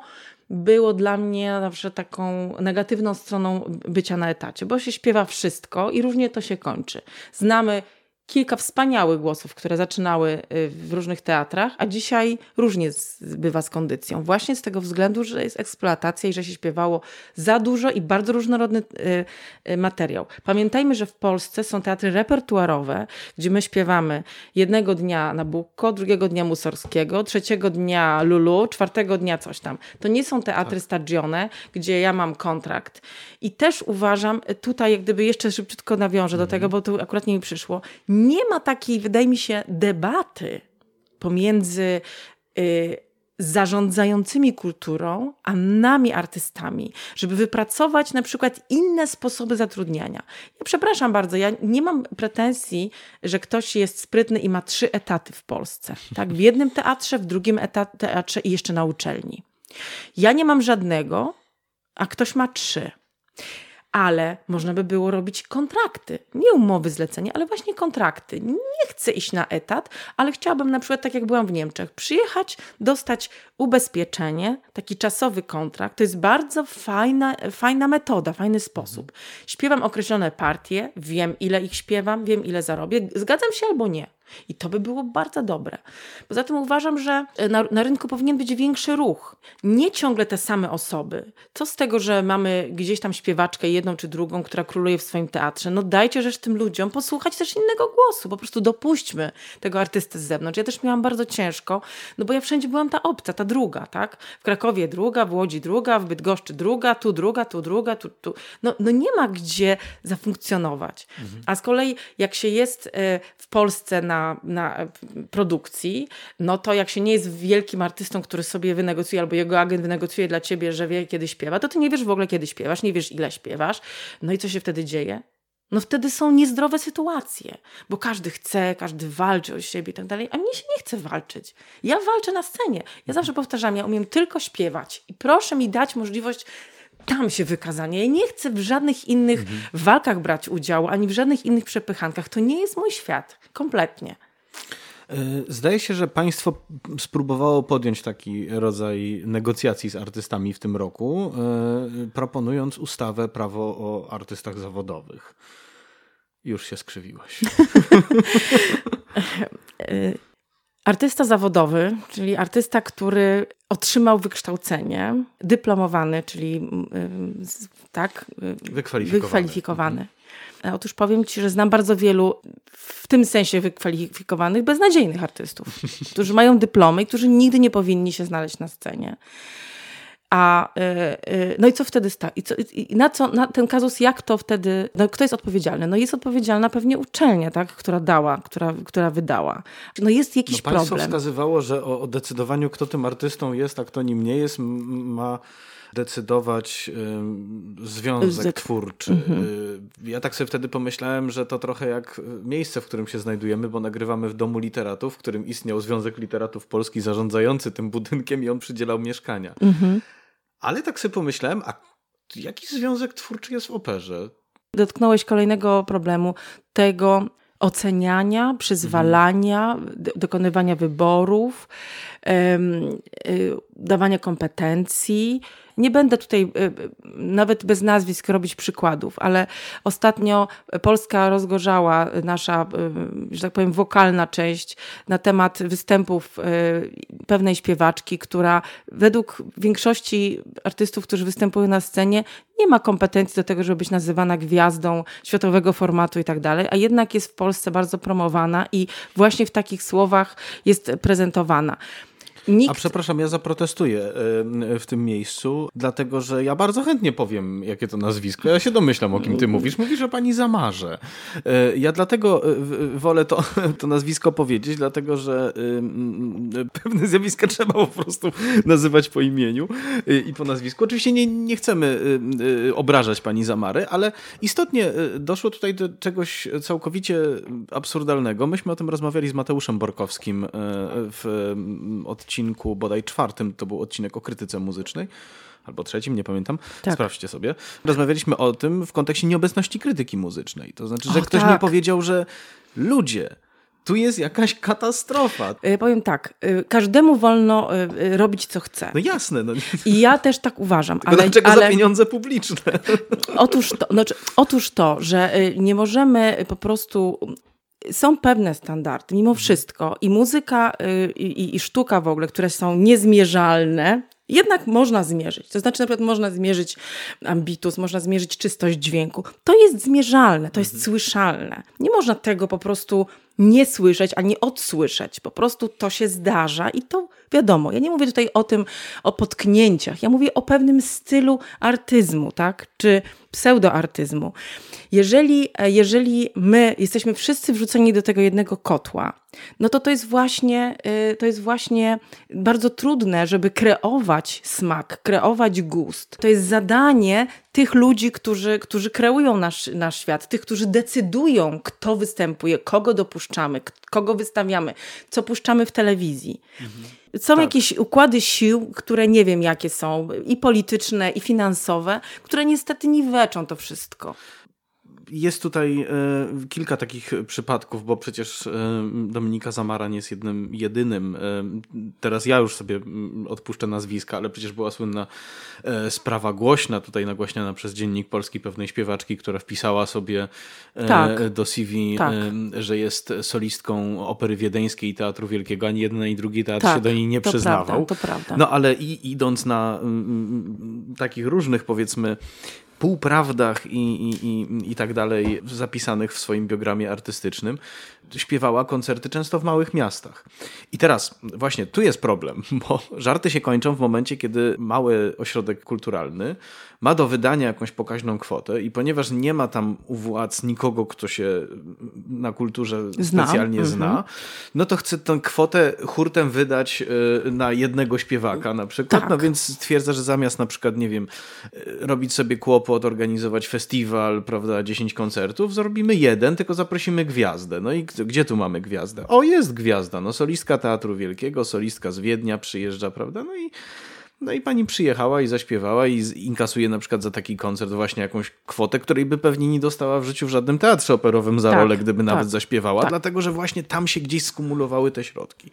B: było dla mnie zawsze taką negatywną stroną bycia na etacie, bo się śpiewa wszystko i różnie to się kończy. Znamy kilka wspaniałych głosów, które zaczynały y, w różnych teatrach, a dzisiaj różnie bywa z kondycją. Właśnie z tego względu, że jest eksploatacja i że się śpiewało za dużo i bardzo różnorodny y, y, materiał. Pamiętajmy, że w Polsce są teatry repertuarowe, gdzie my śpiewamy jednego dnia Nabucco, drugiego dnia Musorskiego, trzeciego dnia Lulu, czwartego dnia coś tam. To nie są teatry tak. stagione, gdzie ja mam kontrakt. I też uważam, tutaj jak gdyby jeszcze szybciutko nawiążę mhm. do tego, bo to akurat nie mi przyszło, nie ma takiej, wydaje mi się, debaty pomiędzy y, zarządzającymi kulturą, a nami artystami, żeby wypracować na przykład inne sposoby zatrudniania. Ja przepraszam bardzo, ja nie mam pretensji, że ktoś jest sprytny i ma trzy etaty w Polsce. Tak? W jednym teatrze, w drugim teatrze i jeszcze na uczelni. Ja nie mam żadnego, a ktoś ma trzy ale można by było robić kontrakty. Nie umowy zlecenia, ale właśnie kontrakty. Nie chcę iść na etat, ale chciałabym na przykład, tak jak byłam w Niemczech, przyjechać, dostać ubezpieczenie, taki czasowy kontrakt. To jest bardzo fajna, fajna metoda, fajny sposób. Śpiewam określone partie, wiem ile ich śpiewam, wiem ile zarobię. Zgadzam się albo nie. I to by było bardzo dobre. Poza tym uważam, że na, na, rynku powinien być większy ruch. Nie ciągle te same osoby. Co z tego, że mamy gdzieś tam śpiewaczkę, jedną czy drugą, która króluje w swoim teatrze? No dajcie rzecz tym ludziom posłuchać też innego głosu. Po prostu dopuśćmy tego artysty z zewnątrz. Ja też miałam bardzo ciężko, no bo ja wszędzie byłam ta obca, ta druga, tak? W Krakowie druga, w Łodzi druga, w Bydgoszczy druga, tu druga, tu druga, tu, tu. No, no nie ma gdzie zafunkcjonować. Mhm. A z kolei jak się jest e, w Polsce na na, produkcji, no to jak się nie jest wielkim artystą, który sobie wynegocjuje, albo jego agent wynegocjuje dla ciebie, że wie, kiedy śpiewa, to ty nie wiesz w ogóle, kiedy śpiewasz, nie wiesz, ile śpiewasz. No i co się wtedy dzieje? No wtedy są niezdrowe sytuacje, bo każdy chce, każdy walczy o siebie i tak dalej, a mnie się nie chce walczyć. Ja walczę na scenie. Ja zawsze powtarzam, ja umiem tylko śpiewać i proszę mi dać możliwość tam się wykazanie. Ja nie chcę w żadnych innych mhm. walkach brać udziału, ani w żadnych innych przepychankach. To nie jest mój świat. Kompletnie.
A: E, zdaje się, że państwo spróbowało podjąć taki rodzaj negocjacji z artystami w tym roku, e, proponując ustawę prawo o artystach zawodowych. Już się skrzywiłaś.
B: E, artysta zawodowy, czyli artysta, który otrzymał wykształcenie, dyplomowany, czyli tak,
A: wykwalifikowany.
B: wykwalifikowany. Otóż powiem Ci, że znam bardzo wielu w tym sensie wykwalifikowanych, beznadziejnych artystów, którzy mają dyplomy i którzy nigdy nie powinni się znaleźć na scenie. A y, y, no i co wtedy sta? I, co, i na co na ten kazus, jak to wtedy, no kto jest odpowiedzialny? No jest odpowiedzialna pewnie uczelnia, tak, która dała, która, która wydała. No jest jakiś no, państwo
A: problem. wskazywało, że o, o decydowaniu, kto tym artystą jest, a kto nim nie jest, ma decydować związek twórczy. Mhm. Y, ja tak sobie wtedy pomyślałem, że to trochę jak miejsce, w którym się znajdujemy, bo nagrywamy w Domu Literatów, w którym istniał Związek Literatów Polski zarządzający tym budynkiem i on przydzielał mieszkania. Mhm. Ale tak sobie pomyślałem, a jaki związek twórczy jest w operze?
B: Dotknąłeś kolejnego problemu, tego oceniania, przyzwalania, mhm. dokonywania wyborów, y, dawania kompetencji nie będę tutaj y, y, nawet bez nazwisk robić przykładów, ale ostatnio Polska rozgorzała, nasza, y, że tak powiem, wokalna część na temat występów pewnej śpiewaczki, która według większości artystów, którzy występują na scenie, nie ma kompetencji do tego, żeby być nazywana gwiazdą światowego formatu i tak dalej, a jednak jest w Polsce bardzo promowana i właśnie w takich słowach jest prezentowana.
A: Nikt... A przepraszam, ja zaprotestuję w tym miejscu, dlatego że ja bardzo chętnie powiem, jakie to nazwisko. Ja się domyślam, o kim ty mówisz. Mówisz o pani Zamarze. E, ja dlatego e, wolę to, to nazwisko powiedzieć, dlatego że pewne zjawiska trzeba po prostu nazywać po imieniu e, i po nazwisku. Oczywiście nie, nie chcemy obrażać pani Zamary, ale istotnie doszło tutaj do czegoś całkowicie absurdalnego. Myśmy o tym rozmawiali z Mateuszem Borkowskim w odcinku odcinku, bodaj czwartym, to był odcinek o krytyce muzycznej, albo trzecim, nie pamiętam. Tak. Sprawdźcie sobie. Rozmawialiśmy o tym w kontekście nieobecności krytyki muzycznej. To znaczy, że o, ktoś tak. nie powiedział, że ludzie, tu jest jakaś katastrofa.
B: Ja powiem tak, y, każdemu wolno y, robić co chce.
A: No jasne. No.
B: I ja też tak uważam.
A: Tylko ale, dlaczego ale... za pieniądze publiczne?
B: Otóż to, znaczy, otóż to, że nie możemy po prostu są pewne standardy, mimo mhm. wszystko, i muzyka, y, i, i, sztuka w ogóle, które są niezmierzalne, jednak można zmierzyć. To znaczy, na przykład można zmierzyć ambitus, można zmierzyć czystość dźwięku. To jest zmierzalne, to jest mhm. słyszalne. Nie można tego po prostu nie słyszeć, a nie odsłyszeć. Po prostu to się zdarza i to wiadomo. Ja nie mówię tutaj o tym, o potknięciach. Ja mówię o pewnym stylu artyzmu, tak? Czy pseudoartyzmu. Jeżeli, e, jeżeli my jesteśmy wszyscy wrzuceni do tego jednego kotła, no to to jest właśnie, y, to jest właśnie bardzo trudne, żeby kreować smak, kreować gust. To jest zadanie tych ludzi, którzy, którzy kreują nasz, nasz świat, tych, którzy decydują, kto występuje, kogo dopuszczamy, kogo wystawiamy, co puszczamy w telewizji. Mhm. Są tak. jakieś układy sił, które nie wiem jakie są, i polityczne, i finansowe, które niestety niweczą to wszystko
A: jest tutaj e, kilka takich przypadków, bo przecież e, Dominika Zamaran jest jednym, jedynym. E, teraz ja już sobie odpuszczę nazwiska, ale przecież była słynna sprawa głośna, tutaj nagłaśniana przez Dziennik Polski pewnej śpiewaczki, która wpisała sobie tak. do CV, tak. że jest solistką opery wiedeńskiej i Teatru Wielkiego. Ani jeden, ani drugi teatr tak, się do niej nie to przyznawał.
B: Prawda, to prawda.
A: No ale i, idąc na takich różnych, powiedzmy, półprawdach i, i, i, i tak dalej zapisanych w swoim biogramie artystycznym, śpiewała koncerty często w małych miastach. I teraz właśnie tu jest problem, bo żarty się kończą w momencie, kiedy mały ośrodek kulturalny ma do wydania jakąś pokaźną kwotę i ponieważ nie ma tam u władz nikogo, kto się na kulturze zna. specjalnie mhm. zna, no to chce tę kwotę hurtem wydać e, na jednego śpiewaka na przykład, tak. no więc stwierdza, że zamiast na przykład, nie wiem, e, robić sobie kłopot, organizować festiwal, prawda, 10 koncertów, zrobimy jeden, tylko zaprosimy gwiazdę. No i gdzie tu mamy gwiazdę? O, jest gwiazda, no solistka Teatru Wielkiego, solistka z Wiednia przyjeżdża, prawda, no i No i pani przyjechała i zaśpiewała i inkasuje na przykład za taki koncert właśnie jakąś kwotę, której by pewnie nie dostała w życiu w żadnym teatrze operowym za tak, rolę, gdyby tak, nawet zaśpiewała, tak. dlatego że właśnie tam się gdzieś skumulowały te środki.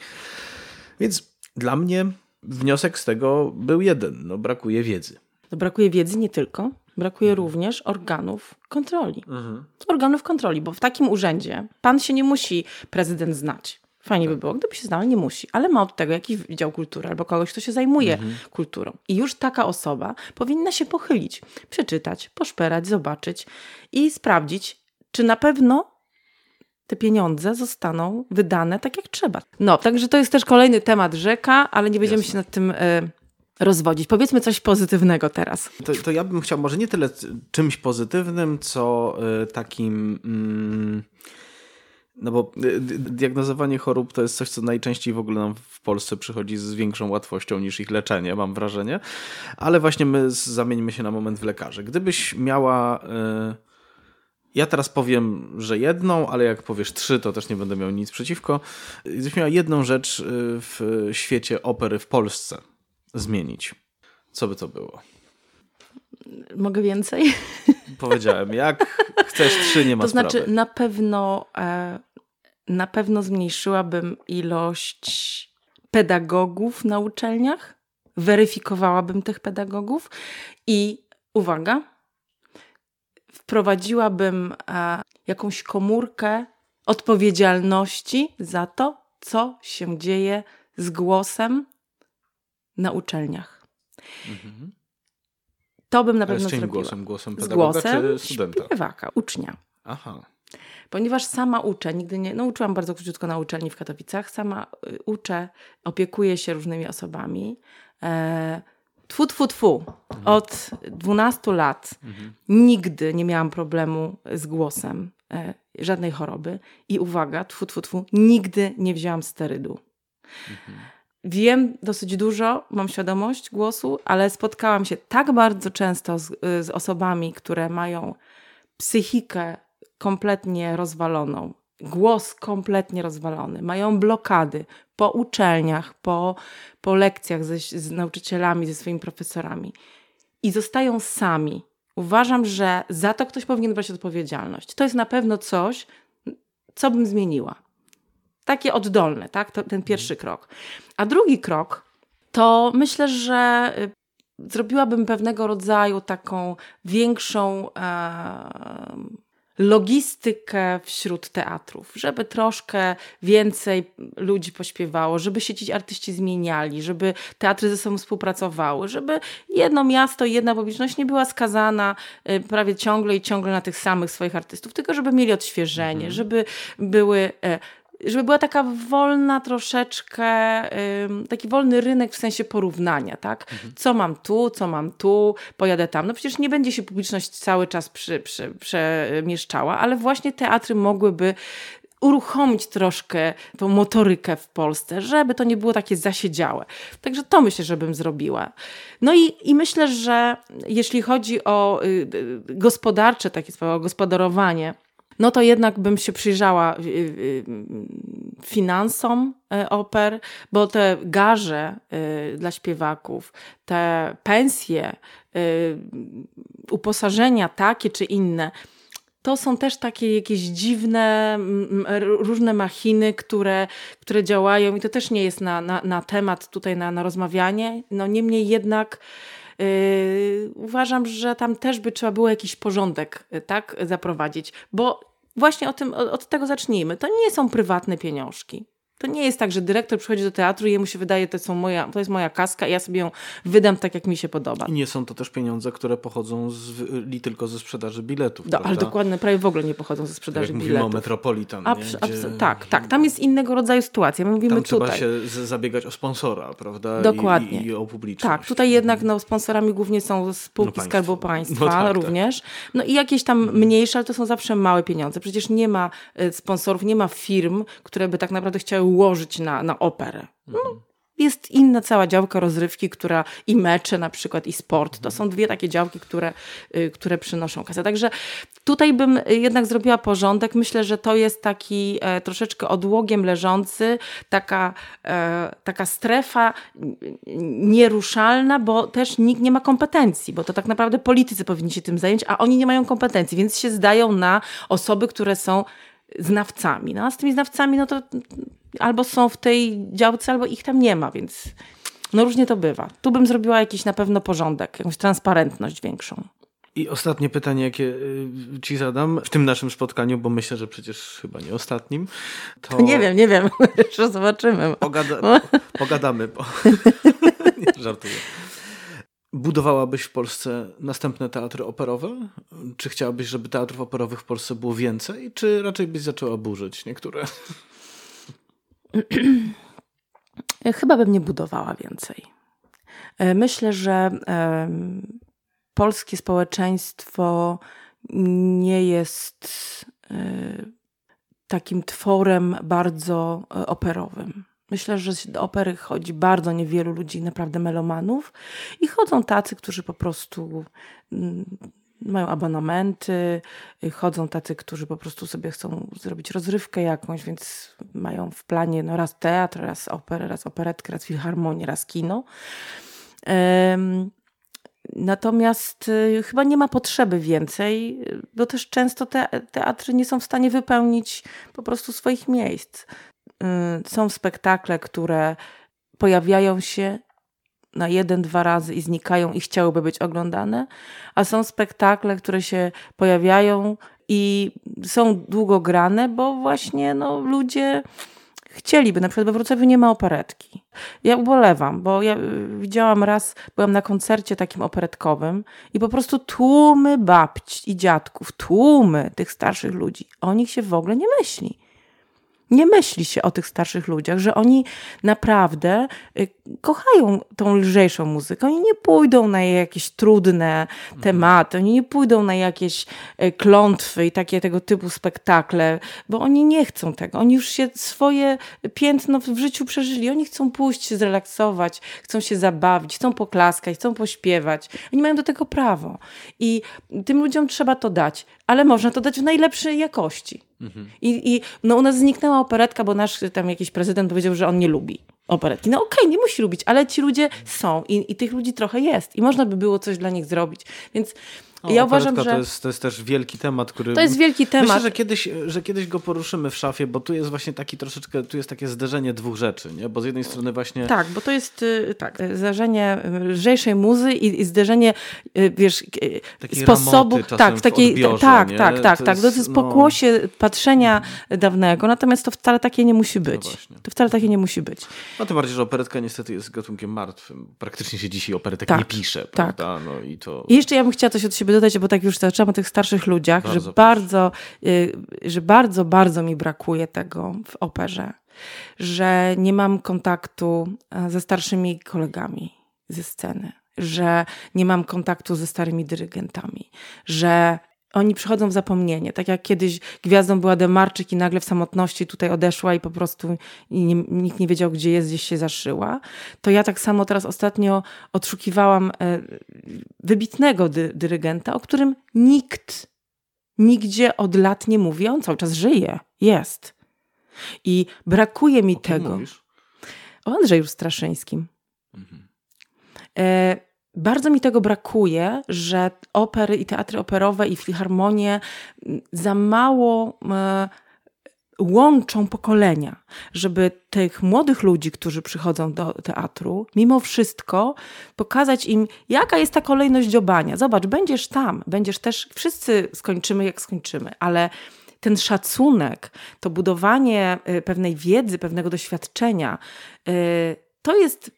A: Więc dla mnie wniosek z tego był jeden, no brakuje wiedzy.
B: Brakuje wiedzy nie tylko, brakuje mhm. również organów kontroli. Mhm. Organów kontroli, bo w takim urzędzie pan się nie musi prezydent znać. Fajnie by było, gdyby się znał, nie musi, ale ma od tego jakiś dział kultury albo kogoś, kto się zajmuje mhm. kulturą. I już taka osoba powinna się pochylić, przeczytać, poszperać, zobaczyć i sprawdzić, czy na pewno te pieniądze zostaną wydane tak jak trzeba. No, także to jest też kolejny temat rzeka, ale nie będziemy Jasne. się nad tym y, rozwodzić. Powiedzmy coś pozytywnego teraz.
A: To, to, ja bym chciał może nie tyle czymś pozytywnym, co y, takim. Mm, no bo y, diagnozowanie chorób to jest coś, co najczęściej w ogóle nam w Polsce przychodzi z większą łatwością niż ich leczenie, mam wrażenie. Ale właśnie my zamieńmy się na moment w lekarzy. Gdybyś miała. Y, ja teraz powiem, że jedną, ale jak powiesz trzy, to też nie będę miał nic przeciwko. Gdybyś miała jedną rzecz w świecie opery w Polsce zmienić, co by to było?
B: Mogę więcej?
A: Powiedziałem, jak chcesz trzy, nie ma
B: To znaczy,
A: sprawy.
B: na pewno, e, na pewno zmniejszyłabym ilość pedagogów na uczelniach, weryfikowałabym tych pedagogów i uwaga, wprowadziłabym e, jakąś komórkę odpowiedzialności za to, co się dzieje z głosem na uczelniach. Mhm. To bym na pewno
A: zrobiła. głosem? Głosem pedagoga z głosem czy studenta?
B: śpiewaka, ucznia. Aha. Ponieważ sama uczę, nigdy nie, no uczyłam bardzo króciutko na uczelni w Katowicach, sama y, uczę, opiekuję się różnymi osobami. E, tfu, tfu, tfu. Mhm. Od 12 lat mhm. nigdy nie miałam problemu z głosem, e, żadnej choroby. I uwaga, tfu, tfu, tfu, nigdy nie wzięłam sterydu. Mhm. Wiem dosyć dużo, mam świadomość głosu, ale spotkałam się tak bardzo często z, z osobami, które mają psychikę kompletnie rozwaloną, głos kompletnie rozwalony, mają blokady po uczelniach, po, po lekcjach ze, z nauczycielami, ze swoimi profesorami i zostają sami. Uważam, że za to ktoś powinien brać odpowiedzialność. To jest na pewno coś, co bym zmieniła. Takie oddolne, tak? To, ten pierwszy krok. A drugi krok to myślę, że y, zrobiłabym pewnego rodzaju taką większą e, logistykę wśród teatrów, żeby troszkę więcej ludzi pośpiewało, żeby się ci artyści zmieniali, żeby teatry ze sobą współpracowały, żeby jedno miasto, jedna publiczność nie była skazana y, prawie ciągle i ciągle na tych samych swoich artystów, tylko żeby mieli odświeżenie, mhm. żeby były e, żeby była taka wolna troszeczkę, taki wolny rynek w sensie porównania, tak? Mhm. Co mam tu, co mam tu, pojadę tam. No przecież nie będzie się publiczność cały czas przy, przy, przemieszczała, ale właśnie teatry mogłyby uruchomić troszkę tą motorykę w Polsce, żeby to nie było takie zasiedziałe. Także to myślę, że bym zrobiła. No i, i myślę, że jeśli chodzi o y, y, gospodarcze takie sprawy, o gospodarowanie, no to jednak bym się przyjrzała y, y, finansom e, oper, bo te garze y, dla śpiewaków, te pensje, uposażenia takie czy inne, to są też takie jakieś dziwne, różne machiny, które, które działają i to też nie jest na, na, na temat tutaj na, na rozmawianie. No niemniej jednak uważam, że tam też by trzeba było jakiś porządek tak, zaprowadzić, bo właśnie o tym, od tego zacznijmy. To nie są prywatne pieniążki. To nie jest tak, że dyrektor przychodzi do teatru i jemu się wydaje, to, są moja, to jest moja kaska i ja sobie ją wydam tak, jak mi się podoba.
A: I nie są to też pieniądze, które pochodzą z, li tylko ze sprzedaży biletów.
B: Do, ale dokładnie, prawie w ogóle nie pochodzą ze sprzedaży tak jak biletów.
A: Mówimy o Metropolitan.
B: Abs Gdzie... Tak, tak. Tam jest innego rodzaju sytuacja. My mówimy
A: tam
B: tutaj.
A: trzeba się zabiegać o sponsora, prawda?
B: Dokładnie.
A: I, i o publiczność.
B: Tak, tutaj jednak no, sponsorami głównie są spółki no Skarbu Państwa no tak, tak. również. Tak. No i jakieś tam mhm. mniejsze, ale to są zawsze małe pieniądze. Przecież nie ma y, sponsorów, nie ma firm, które by tak naprawdę chciały ułożyć na, na operę. No, jest inna cała działka rozrywki, która i mecze na przykład, i sport. To są dwie takie działki, które, y, które przynoszą kasę. Także tutaj bym jednak zrobiła porządek. Myślę, że to jest taki e, troszeczkę odłogiem leżący, taka, e, taka strefa nieruszalna, bo też nikt nie ma kompetencji, bo to tak naprawdę politycy powinni się tym zająć, a oni nie mają kompetencji, więc się zdają na osoby, które są znawcami. No a z tymi znawcami, no to albo są w tej działce, albo ich tam nie ma, więc no różnie to bywa. Tu bym zrobiła jakiś na pewno porządek, jakąś transparentność większą.
C: I ostatnie pytanie, jakie y, ci zadam w tym naszym spotkaniu, bo myślę, że przecież chyba nie ostatnim.
B: To... Nie wiem, nie wiem, jeszcze zobaczymy.
C: Pogada... Pogadamy, bo nie żartuję. Budowałabyś w Polsce następne teatry operowe? Czy chciałabyś, żeby teatrów operowych w Polsce było więcej? Czy raczej byś zaczęła burzyć niektóre?
B: Chyba bym nie budowała więcej. E, myślę, że polskie społeczeństwo nie jest e, takim tworem bardzo e, operowym. Myślę, że do opery chodzi bardzo niewielu ludzi, naprawdę melomanów, i chodzą tacy, którzy po prostu mm, mają abonamenty, chodzą tacy, którzy po prostu sobie chcą zrobić rozrywkę jakąś, więc mają w planie no, raz teatr, raz operę, raz operetkę, raz filharmonię, raz kino. Natomiast y, chyba nie ma potrzeby więcej, bo też często te teatry nie są w stanie wypełnić po prostu swoich miejsc. Y, są spektakle, które pojawiają się na jeden, dwa razy i znikają i chciałyby być oglądane, a są spektakle, które się pojawiają i są długo grane, bo właśnie no, ludzie chcieliby. Na przykład we Wrocławiu nie ma operetki. Ja ubolewam, bo ja y, widziałam raz, byłam na koncercie takim operetkowym i po prostu tłumy babci i dziadków, tłumy tych starszych ludzi. O nich się w ogóle nie myśli nie myśli się o tych starszych ludziach, że oni naprawdę y, kochają tą lżejszą muzykę. Oni nie pójdą na jakieś trudne mhm. tematy, oni nie pójdą na jakieś y, klątwy i takie tego typu spektakle, bo oni nie chcą tego. Oni już się swoje piętno w życiu przeżyli. Oni chcą pójść się zrelaksować, chcą się zabawić, chcą poklaskać, chcą pośpiewać. Oni mają do tego prawo. I tym ludziom trzeba to dać, ale można to dać w najlepszej jakości. Mhm. I, I no, u nas zniknęła operetka, bo nasz tam jakiś prezydent powiedział, że on nie lubi operetki. No okej, okay, nie musi lubić, ale ci ludzie są i, i tych ludzi trochę jest i można by było coś dla nich zrobić. Więc
C: o, ja uważam, że... To jest, to jest też wielki temat, który...
B: To jest wielki temat.
C: Myślę, że kiedyś, że kiedyś go poruszymy w szafie, bo tu jest właśnie taki troszeczkę, tu jest takie zderzenie dwóch rzeczy, nie? Bo z jednej strony właśnie...
B: Tak, bo to jest y, tak, y, zderzenie lżejszej muzy i, i zderzenie, y, wiesz,
C: takiej sposobu... Tak, w takiej... Odbiorze,
B: tak, tak, tak, tak, tak. To jest no... pokłosie patrzenia dawnego, natomiast to wcale takie nie musi być. No to wcale takie nie musi być.
C: No tym bardziej, że operetka niestety jest gatunkiem martwym. Praktycznie się dzisiaj operetek tak, nie pisze, tak. prawda? No i to...
B: I jeszcze ja bym chciała coś od siebie dodać, bo tak już zaczęłam o tych starszych ludziach, bardzo że bardzo, y, że bardzo, bardzo mi brakuje tego w operze. Że nie mam kontaktu e, ze starszymi kolegami ze sceny, że nie mam kontaktu ze starymi dyrygentami, że oni przychodzą w zapomnienie. Tak jak kiedyś gwiazdą była Demarczyk i nagle w samotności tutaj odeszła i po prostu nie, nikt nie wiedział, gdzie jest, gdzieś się zaszyła. To ja tak samo teraz ostatnio odszukiwałam e, wybitnego dy, dyrygenta, o którym nikt nigdzie od lat nie mówi. On cały czas żyje. Jest. I brakuje mi
C: o
B: tego.
C: Mówisz?
B: O Andrzeju Straszyńskim. Mhm. E, bardzo mi tego brakuje, że opery i teatry operowe i filharmonie mm, za mało e, łączą pokolenia, żeby tych młodych ludzi, którzy przychodzą do teatru, mimo wszystko pokazać im, jaka jest ta kolejność dziobania. Zobacz, będziesz tam, będziesz też, wszyscy skończymy jak skończymy, ale ten szacunek, to budowanie e, pewnej wiedzy, pewnego doświadczenia, e, to jest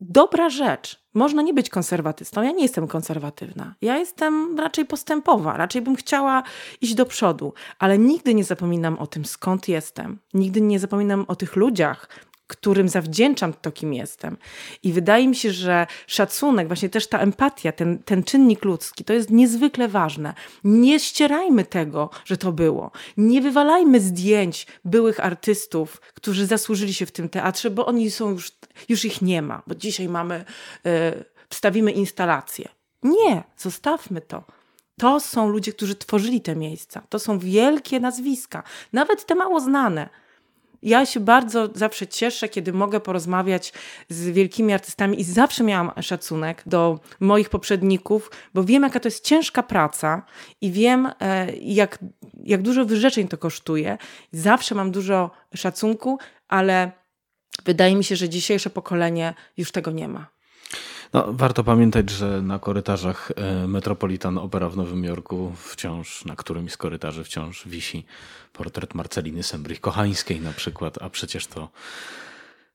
B: dobra rzecz. Można nie być konserwatystą. Ja nie jestem konserwatywna. Ja jestem raczej postępowa. Raczej bym chciała iść do przodu, ale nigdy nie zapominam o tym, skąd jestem. Nigdy nie zapominam o tych ludziach, którym zawdzięczam to, kim jestem. I wydaje mi się, że szacunek, właśnie też ta empatia, ten, ten czynnik ludzki, to jest niezwykle ważne. Nie ścierajmy tego, że to było. Nie wywalajmy zdjęć byłych artystów, którzy zasłużyli się w tym teatrze, bo oni są już, już ich nie ma, bo dzisiaj mamy, yy, wstawimy instalację. Nie, zostawmy to. To są ludzie, którzy tworzyli te miejsca. To są wielkie nazwiska, nawet te mało znane. Ja się bardzo zawsze cieszę, kiedy mogę porozmawiać z wielkimi artystami i zawsze miałam szacunek do moich poprzedników, bo wiem, jaka to jest ciężka praca i wiem, e, jak, jak dużo wyrzeczeń to kosztuje. Zawsze mam dużo szacunku, ale wydaje mi się, że dzisiejsze pokolenie już tego nie ma.
A: No, warto pamiętać, że na korytarzach e, Metropolitan Opera w Nowym Jorku wciąż, na którymś z korytarzy wciąż wisi portret Marceliny Sembrich-Kochańskiej na przykład, a przecież to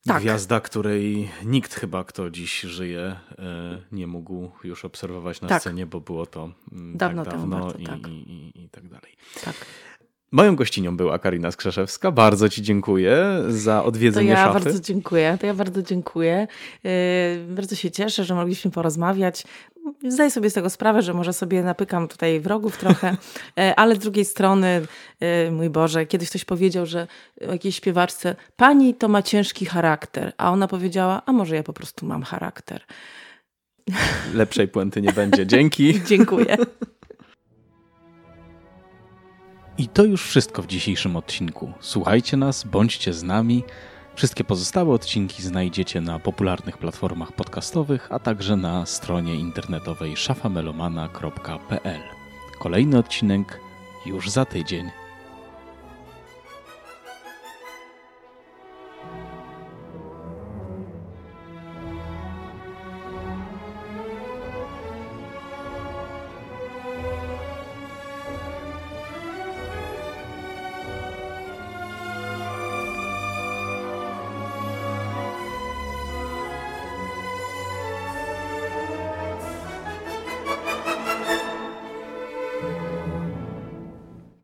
A: tak. gwiazda, której nikt chyba, kto dziś żyje, e, nie mógł już obserwować na tak. scenie, bo było to mm, dawno, tak dawno bardzo, i, tak. I, i, i, tak dalej.
B: Tak.
A: Moją gościnią była Karina Skrzeszewska. Bardzo Ci dziękuję za odwiedzenie
B: to ja
A: szafy.
B: bardzo dziękuję. To ja bardzo dziękuję. Yy, bardzo się cieszę, że mogliśmy porozmawiać. Zdaję sobie z tego sprawę, że może sobie napykam tutaj wrogów trochę, yy, ale z drugiej strony, yy, mój Boże, kiedyś ktoś powiedział, że jakiejś śpiewaczce, pani to ma ciężki charakter, a ona powiedziała, a może ja po prostu mam charakter.
A: Lepszej puenty nie będzie. Dzięki.
B: Dziękuję.
A: I to już wszystko w dzisiejszym odcinku. Słuchajcie nas, bądźcie z nami. Wszystkie pozostałe odcinki znajdziecie na popularnych platformach podcastowych, a także na stronie internetowej szafamelomana.pl. Kolejny odcinek już za tydzień.